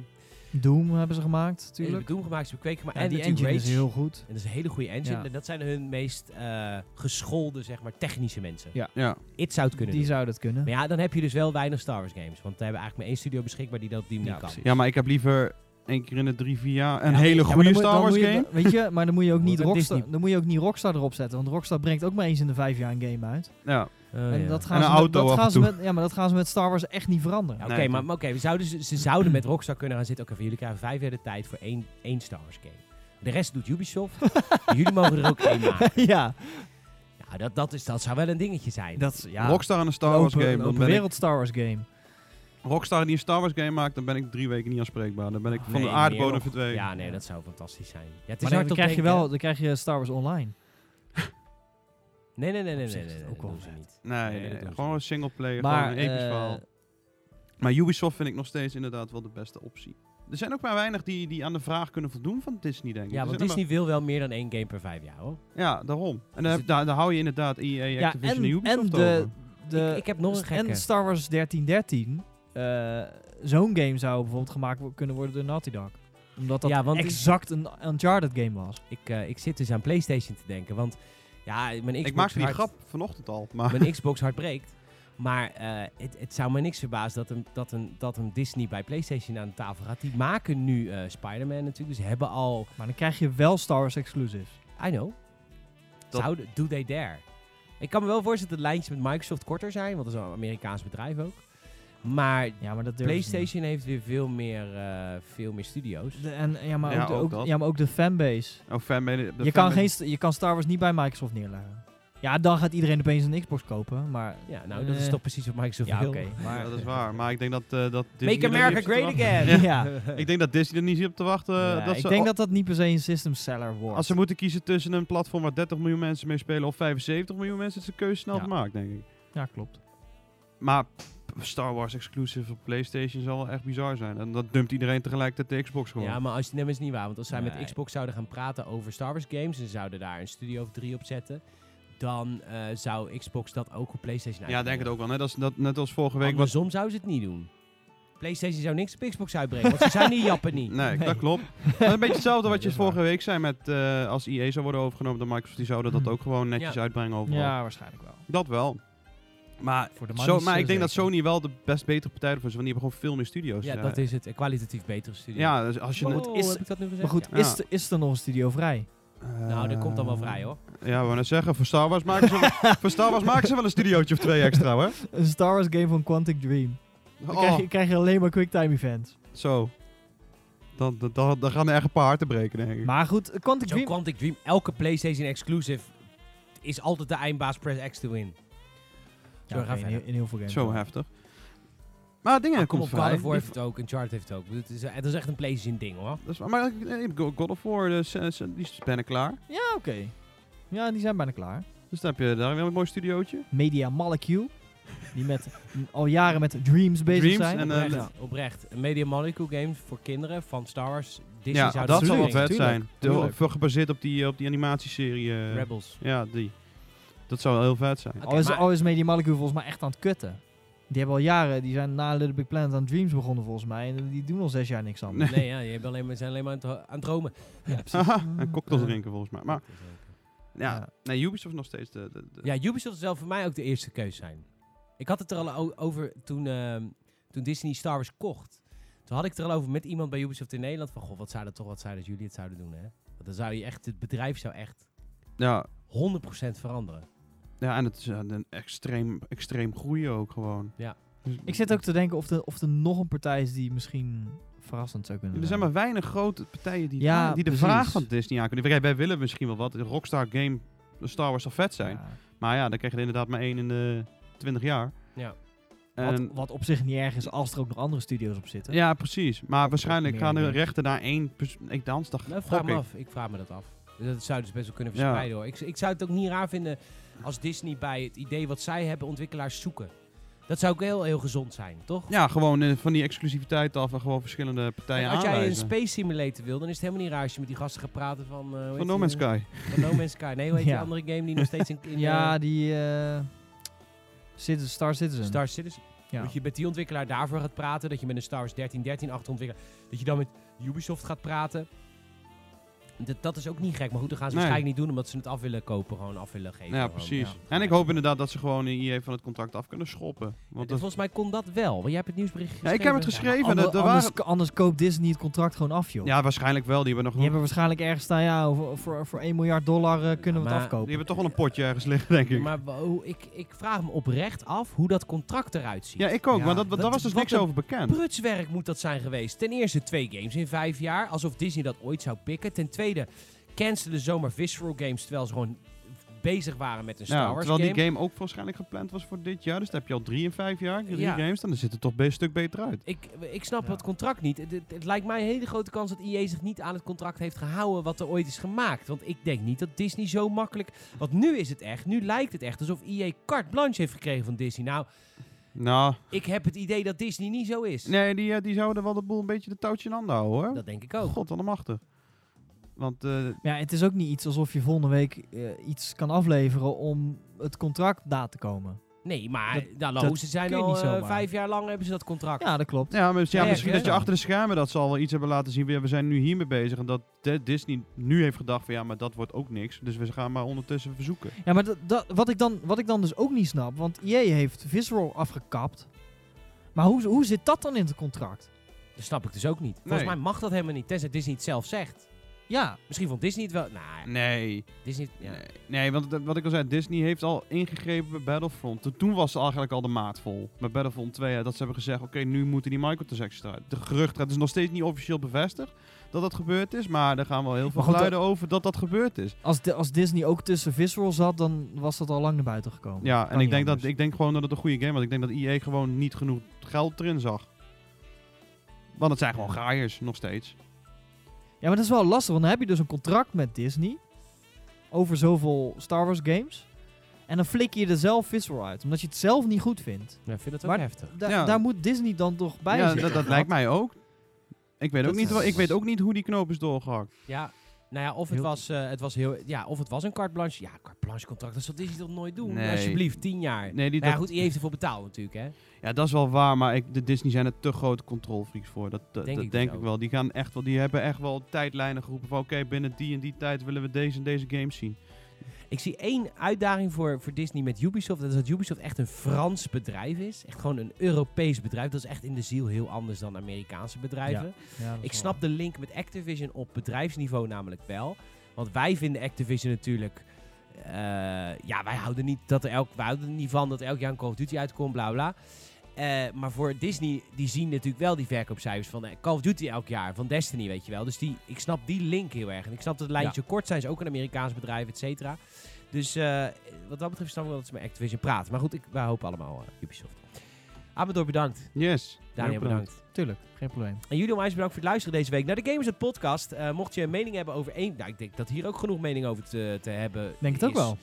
Doom hebben ze gemaakt, Ze natuurlijk. hebben Doom gemaakt, ze hebben kweken. Maar Ja, en die engine is heel goed. En dat is een hele goede engine. Ja. En dat zijn hun meest eh, geschoolde, zeg maar, technische mensen. Ja. Ja. It zou het kunnen Die doen. zouden het kunnen. Maar ja, dan heb je dus wel weinig Star Wars games. Want we hebben eigenlijk maar één studio beschikbaar die dat op die manier Ja, kan. precies. ja, maar ik heb liever één keer in de drie, vier jaar een Ja, hele goede Star Wars game. Weet je, maar dan moet je ook niet Rockstar, dan moet je ook niet Rockstar erop zetten. Want Rockstar brengt ook maar eens in de vijf jaar een game uit. Ja. Oh, en ja. dat gaan, En ze, een met, auto dat gaan ze met, ja, maar dat gaan ze met Star Wars echt niet veranderen. Ja, Oké, Nee, maar, oké, we zouden, ze, ze zouden met Rockstar kunnen gaan zitten. Oké, jullie krijgen vijf jaar de tijd voor één, één Star Wars game. De rest doet Ubisoft. jullie mogen er ook één maken. ja, Ja, dat, dat, is, dat zou wel een dingetje zijn. dat ja, Rockstar en een Star Wars open, game. een Dan open ben ik, wereld Star Wars game. Rockstar die een Star Wars game maakt, dan ben ik drie weken niet aanspreekbaar. Dan ben ik van Nee, de aardbodem verdwenen. Ja, nee, dat zou fantastisch zijn. Ja, het is Maar dan, op krijg je wel, dan krijg je Star Wars Online. Nee, nee, nee, nee, nee, nee, nee, ook wel ze niet. Nee, Nee, ze gewoon een singleplayer, Maar gewoon een episch eh, verhaal. Maar Ubisoft vind ik nog steeds inderdaad wel de beste optie. Er zijn ook maar weinig die, die aan de vraag kunnen voldoen van Disney, denk ik. Ja, want Disney wil wel meer dan één game per vijf jaar, hoor. Ja, daarom. En Dus daar, daar, daar hou je inderdaad EA, ja, Activision en, en, Ubisoft en de, over. de ik, ik heb nog een gekke. en Star Wars 1313. eh, Zo'n game zou bijvoorbeeld gemaakt kunnen worden door Naughty Dog. Omdat dat Ja, want exact een Uncharted game was. Ik, eh, ik zit dus aan PlayStation te denken, want ja, mijn Xbox Ik maakte die hart- grap vanochtend al, maar... Mijn Xbox hart breekt. Maar eh, het, het zou me niks verbazen dat een, dat, een, dat een Disney bij PlayStation aan de tafel gaat. Die maken nu eh Spider-Man natuurlijk, dus ze hebben al... Maar dan krijg je wel Star Wars exclusives. I know. Dat- Zouden, do they dare? Ik kan me wel voorstellen dat de lijntjes met Microsoft korter zijn, want dat is een Amerikaans bedrijf ook. Maar Ja, maar dat durven ze niet. PlayStation heeft weer veel meer, eh, veel meer studio's. De- en, ja, maar Ja, ook, de, ook ook, dat. ja, maar ook de fanbase. Oh, fanbase, de Je kan, geen, je kan Star Wars niet bij Microsoft neerleggen. Ja, dan gaat iedereen opeens een Xbox kopen, maar... Ja, nou, dat is Eh, toch precies wat Microsoft Ja, wil. oké. maar Ja, dat is waar. Maar ik denk dat, eh dat Disney Make er America great again! Ja. Ik denk dat Disney er niet zit op te wachten. Ja, dat ik ze, denk dat dat niet per se een system seller wordt. Als ze moeten kiezen tussen een platform waar 30 miljoen mensen mee spelen of 75 miljoen mensen, is de keuze snel Ja. gemaakt, denk ik. Ja, klopt. Maar Star Wars exclusive op PlayStation zal wel echt bizar zijn. En dat dumpt iedereen tegelijkertijd de Xbox gewoon. Ja, maar als, nee, maar is niet waar. Want als zij met. Xbox zouden gaan praten over Star Wars games... en ze zouden daar een studio of drie op zetten... dan eh, zou Xbox dat ook op PlayStation Ja, denk het ook wel. Net als, dat, net als vorige week. Was, Andersom zouden ze het niet doen. PlayStation zou niks op Xbox uitbrengen, want ze zijn die jappen niet. nee, Nee. dat klopt. Dat is een beetje hetzelfde wat je vorige week zei met eh, als EA zou worden overgenomen door Microsoft. Die zouden dat ook gewoon netjes Ja. uitbrengen overal. Ja, waarschijnlijk wel. Dat wel. Maar, Voor de zo, maar ik eh, denk dat. Sony wel de best betere partij ervoor is. Want die hebben gewoon veel meer studio's. Ja, eh. dat is het. Een kwalitatief betere studio. Ja, dus als je... Maar goed, is- heb ik dat nu gezegd? Maar goed, Ja. is, er- is er nog een studio vrij? Nou, dat komt dan wel vrij hoor. Ja, we gaan zeggen, voor Star Wars maken ze, wel- voor Star Wars maken ze wel een studiootje of twee extra, hoor. Een Star Wars game van Quantic Dream. Dan Oh, krijg, je, krijg je alleen maar quicktime events. zo. Dan, dan, dan, gaan er echt een paar harten breken, denk ik. Maar goed, Quantic Dream... Quantic Dream, elke PlayStation exclusive is altijd de eindbaas press X to win. Ja, in, heel- in heel veel games. Zo heftig. Maar dingen Ah, kom komt op, God of War heeft het ook, Uncharted heeft het ook. Het is, het is echt een PlayStation ding hoor. Dat is, maar eh, God God of War, dus, die is bijna klaar. Ja, oké. Ja, die zijn bijna klaar. Dus dan heb je daar weer een mooi studiootje. Media Molecule. Die met, al jaren met Dreams bezig Dreams zijn. en, eh, Oprecht, ja. oprecht. Een Media Molecule game voor kinderen van Star Wars. Disney ja, zou dat zal wel vet zijn. Tuurlijk. Gebaseerd op die, op die animatieserie. eh, Rebels. Ja, die. Dat zou wel heel vet zijn. Al, is, maar- al is Media Molecule volgens mij echt aan het kutten. Die hebben al jaren, die zijn na Little Big Planet aan Dreams begonnen volgens mij. En die doen al zes jaar niks anders. Nee, ja, je hebt alleen maar, zijn alleen maar aan het, aan het dromen. Haha, en cocktails drinken volgens mij. Maar ja, Ja. nee, Ubisoft is nog steeds de... de, de- Ja, Ubisoft zal voor mij ook de eerste keus zijn. Ik had het er al over toen, ehm, toen Disney Star Wars kocht. Toen had ik het er al over met iemand bij Ubisoft in Nederland. Van, goh, wat zou dat toch wat zijn als jullie het zouden doen, hè? Want dan zou je echt, het bedrijf zou echt ja, 100% veranderen. Ja, en het is een extreem, extreem groeien ook gewoon. Ja. Dus- Ik zit ook te denken of er, of er nog een partij is die misschien verrassend zou kunnen Er zijn maar weinig grote partijen die, Ja, die de precies. vraag van Disney aankunnen. Wij, wij willen misschien wel wat. Rockstar game, de Star Wars zal vet zijn. Ja. Maar ja, dan krijg je er inderdaad maar één in de 20 jaar. Ja. Wat, En, wat op zich niet erg is als er ook nog andere studio's op zitten. ja, precies. Maar waarschijnlijk gaan de rechten naar één... Ik dans toch Nou, vraag me ik. af. Ik vraag me dat af. Dat zouden ze best wel kunnen Ja. verspreiden, hoor. Ik, ik zou het ook niet raar vinden als Disney bij het idee wat zij hebben ontwikkelaars zoeken. Dat zou ook heel, heel gezond zijn, toch? Ja, gewoon eh, van die exclusiviteit af en gewoon verschillende partijen Kijk, als jij een. Space Simulator wil, dan is het helemaal niet raar als je met die gasten gaat praten van... eh, hoe heet Van No die, Man's eh, Sky. Van No Man's Sky. Nee, hoe heet die Ja. andere game die nog steeds in, in ja, die eh, Citizen, Star Citizen. Star Citizen... ja. Dat je met die ontwikkelaar daarvoor gaat praten. Dat je met een Star Wars 1313 achter ontwikkelaar... Dat je dan met Ubisoft gaat praten. Dat, dat is ook niet gek. Maar goed, dat gaan ze Nee. waarschijnlijk niet doen. Omdat ze het af willen kopen. Gewoon af willen geven. Ja, Gewoon, precies. ja. En ik hoop inderdaad dat ze gewoon in EA van het contract af kunnen schoppen. En Want dat, Volgens mij kon dat wel. Want jij hebt het nieuwsbericht ja, ik heb het geschreven. geschreven. Ander- er- er anders, waren- anders koopt Disney het contract gewoon af, joh. ja, waarschijnlijk wel. Die hebben nog Die hebben waarschijnlijk ergens staan, ja, voor, voor, voor 1 miljard dollar eh, kunnen we maar het afkopen. Die hebben toch wel een potje ergens liggen, denk ik. Maar ik, ik vraag me oprecht af hoe dat contract eruit ziet. Ja, ik ook. Ja, maar dat, wat- daar was dus wat niks een over bekend. Prutswerk moet dat zijn geweest. Ten eerste twee games in vijf jaar. Alsof Disney dat ooit zou pikken. Ten tweede cancelen zomaar Visceral Games. Terwijl ze gewoon bezig waren met een Star Ja, Wars terwijl game. die game ook waarschijnlijk gepland was voor dit jaar. Dus dan heb je al drie in vijf jaar. Drie Ja. games. Dan zit het toch best een stuk beter uit. Ik, ik snap Ja. het contract niet. Het, het- het lijkt mij een hele grote kans dat EA zich niet aan het contract heeft gehouden wat er ooit is gemaakt. Want ik denk niet dat Disney zo makkelijk... Want nu is het echt, nu lijkt het echt alsof EA carte blanche heeft gekregen van Disney. Nou, Nou, ik heb het idee dat Disney niet zo is. nee, die, eh, die zouden wel de boel een beetje de touwtje in handen houden, hoor. Dat denk ik ook. God, allemachtig. Want eh, Ja, het is ook niet iets alsof je volgende week eh, iets kan afleveren om het contract na te komen. Nee, maar Dat- nou, dat ze zijn al niet zomaar. vijf jaar lang hebben ze dat contract. Ja, dat klopt. ja, maar, ja, Ja, misschien ja, dat je achter de schermen dat ze al wel iets hebben laten zien. We zijn nu hiermee bezig. En dat Disney nu heeft gedacht van ja, maar dat wordt ook niks. Dus we gaan maar ondertussen verzoeken. Ja, maar dat, dat, wat, ik dan, wat ik dan dus ook niet snap, want EA heeft Visceral afgekapt. Maar hoe, hoe zit dat dan in het contract? Dat snap ik dus ook niet. Volgens Nee. mij mag dat helemaal niet, tenzij Disney het zelf zegt. Ja, Misschien vond Disney het wel... Nou, Nee. Disney... Ja. Nee, nee want wat ik al zei, Disney heeft al ingegrepen bij Battlefront. Toen- was ze eigenlijk al de maat vol. Met Battlefront 2, hè, dat ze hebben gezegd, oké, nu moeten die microtransactions eruit. De gerucht, het is nog steeds niet officieel bevestigd dat dat gebeurd is. Maar er gaan wel heel veel geluiden over dat dat gebeurd is. als, de, als Disney ook tussen Visceral zat, dan was dat al lang naar buiten gekomen. Ja, en ik denk, dat, ik denk gewoon dat het een goede game was. Ik denk dat EA gewoon niet genoeg geld erin zag. Want het zijn gewoon graaiers, nog steeds. Ja, maar dat is wel lastig, want dan heb je dus een contract met Disney over zoveel Star Wars games. En dan flik je er zelf Visceral uit, omdat je het zelf niet goed vindt. Ja, ik vind het ook Maar- heftig. Da- Ja. Daar moet Disney dan toch bij ja, zitten. dat, dat lijkt mij ook. Ik weet ook, Dat niet, is- ik weet ook niet hoe die knoop is doorgehakt. Ja, nou ja, of het Heel- was, eh, het was heel... Ja, of het was een carte blanche. Ja, carte blanche contract, dat zal Disney toch nooit doen? Nee. Alsjeblieft, tien jaar. Nee, die, Nou ja, goed, die heeft ervoor betaald natuurlijk, hè. Ja, dat is wel waar, maar ik, de Disney zijn er te grote controlfreaks voor. Dat, dat, Denk dat ik dus ik wel. Die, gaan echt wel. die hebben echt wel tijdlijnen geroepen van oké, binnen die en die tijd willen we deze en deze games zien. Ik zie één uitdaging voor, voor Disney met Ubisoft. Dat is dat Ubisoft echt een Frans bedrijf is. Echt gewoon een Europees bedrijf. Dat is echt in de ziel heel anders dan Amerikaanse bedrijven. Ja, Ik snap de link met Activision op bedrijfsniveau namelijk wel. Want wij vinden Activision natuurlijk... eh, ja, wij houden, niet dat er elk, wij houden er niet van dat elk jaar een Call of Duty uitkomt, bla bla. Eh, maar voor Disney, die zien natuurlijk wel die verkoopcijfers van eh, Call of Duty elk jaar, van Destiny, weet je wel. Dus die, ik snap die link heel erg. En ik snap dat de lijntjes zo kort zijn, is ook een Amerikaans bedrijf, et cetera. Dus eh, wat dat betreft snap ik wel dat ze met Activision praten. Maar goed, ik, wij hopen allemaal Ubisoft. Amador bedankt. Yes. Daniel bedankt. Tuurlijk, geen probleem. En jullie onwijs bedankt voor het luisteren deze week naar de Gamers het podcast. Eh, mocht je een mening hebben over één... Nou, ik denk dat hier ook genoeg mening over te, te hebben Denk het ook wel.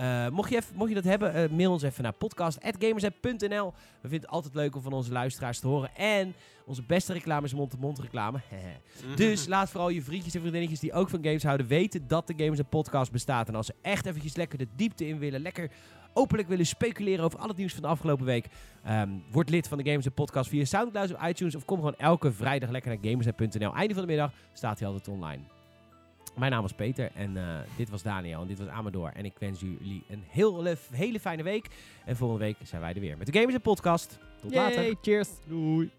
Eh, mocht, je mocht je dat hebben, eh, mail ons even naar podcast.gamerset.nl. We vinden het altijd leuk om van onze luisteraars te horen. En onze beste reclame is mond-to-mond reclame. dus laat vooral je vriendjes en vriendinnetjes die ook van games houden weten dat de Gamers podcast bestaat. En als ze echt eventjes lekker de diepte in willen, lekker openlijk willen speculeren over al het nieuws van de afgelopen week, ehm, word lid van de Gamers podcast via Soundcloud of iTunes. Of kom gewoon elke vrijdag lekker naar gamerset.nl. Einde van de middag staat hij altijd online. Mijn naam was Peter en eh, dit was Daniel en dit was Amador. En ik wens jullie een heel, hele fijne week. En volgende week zijn wij er weer met de Gamers podcast. Tot later. Cheers. Doei.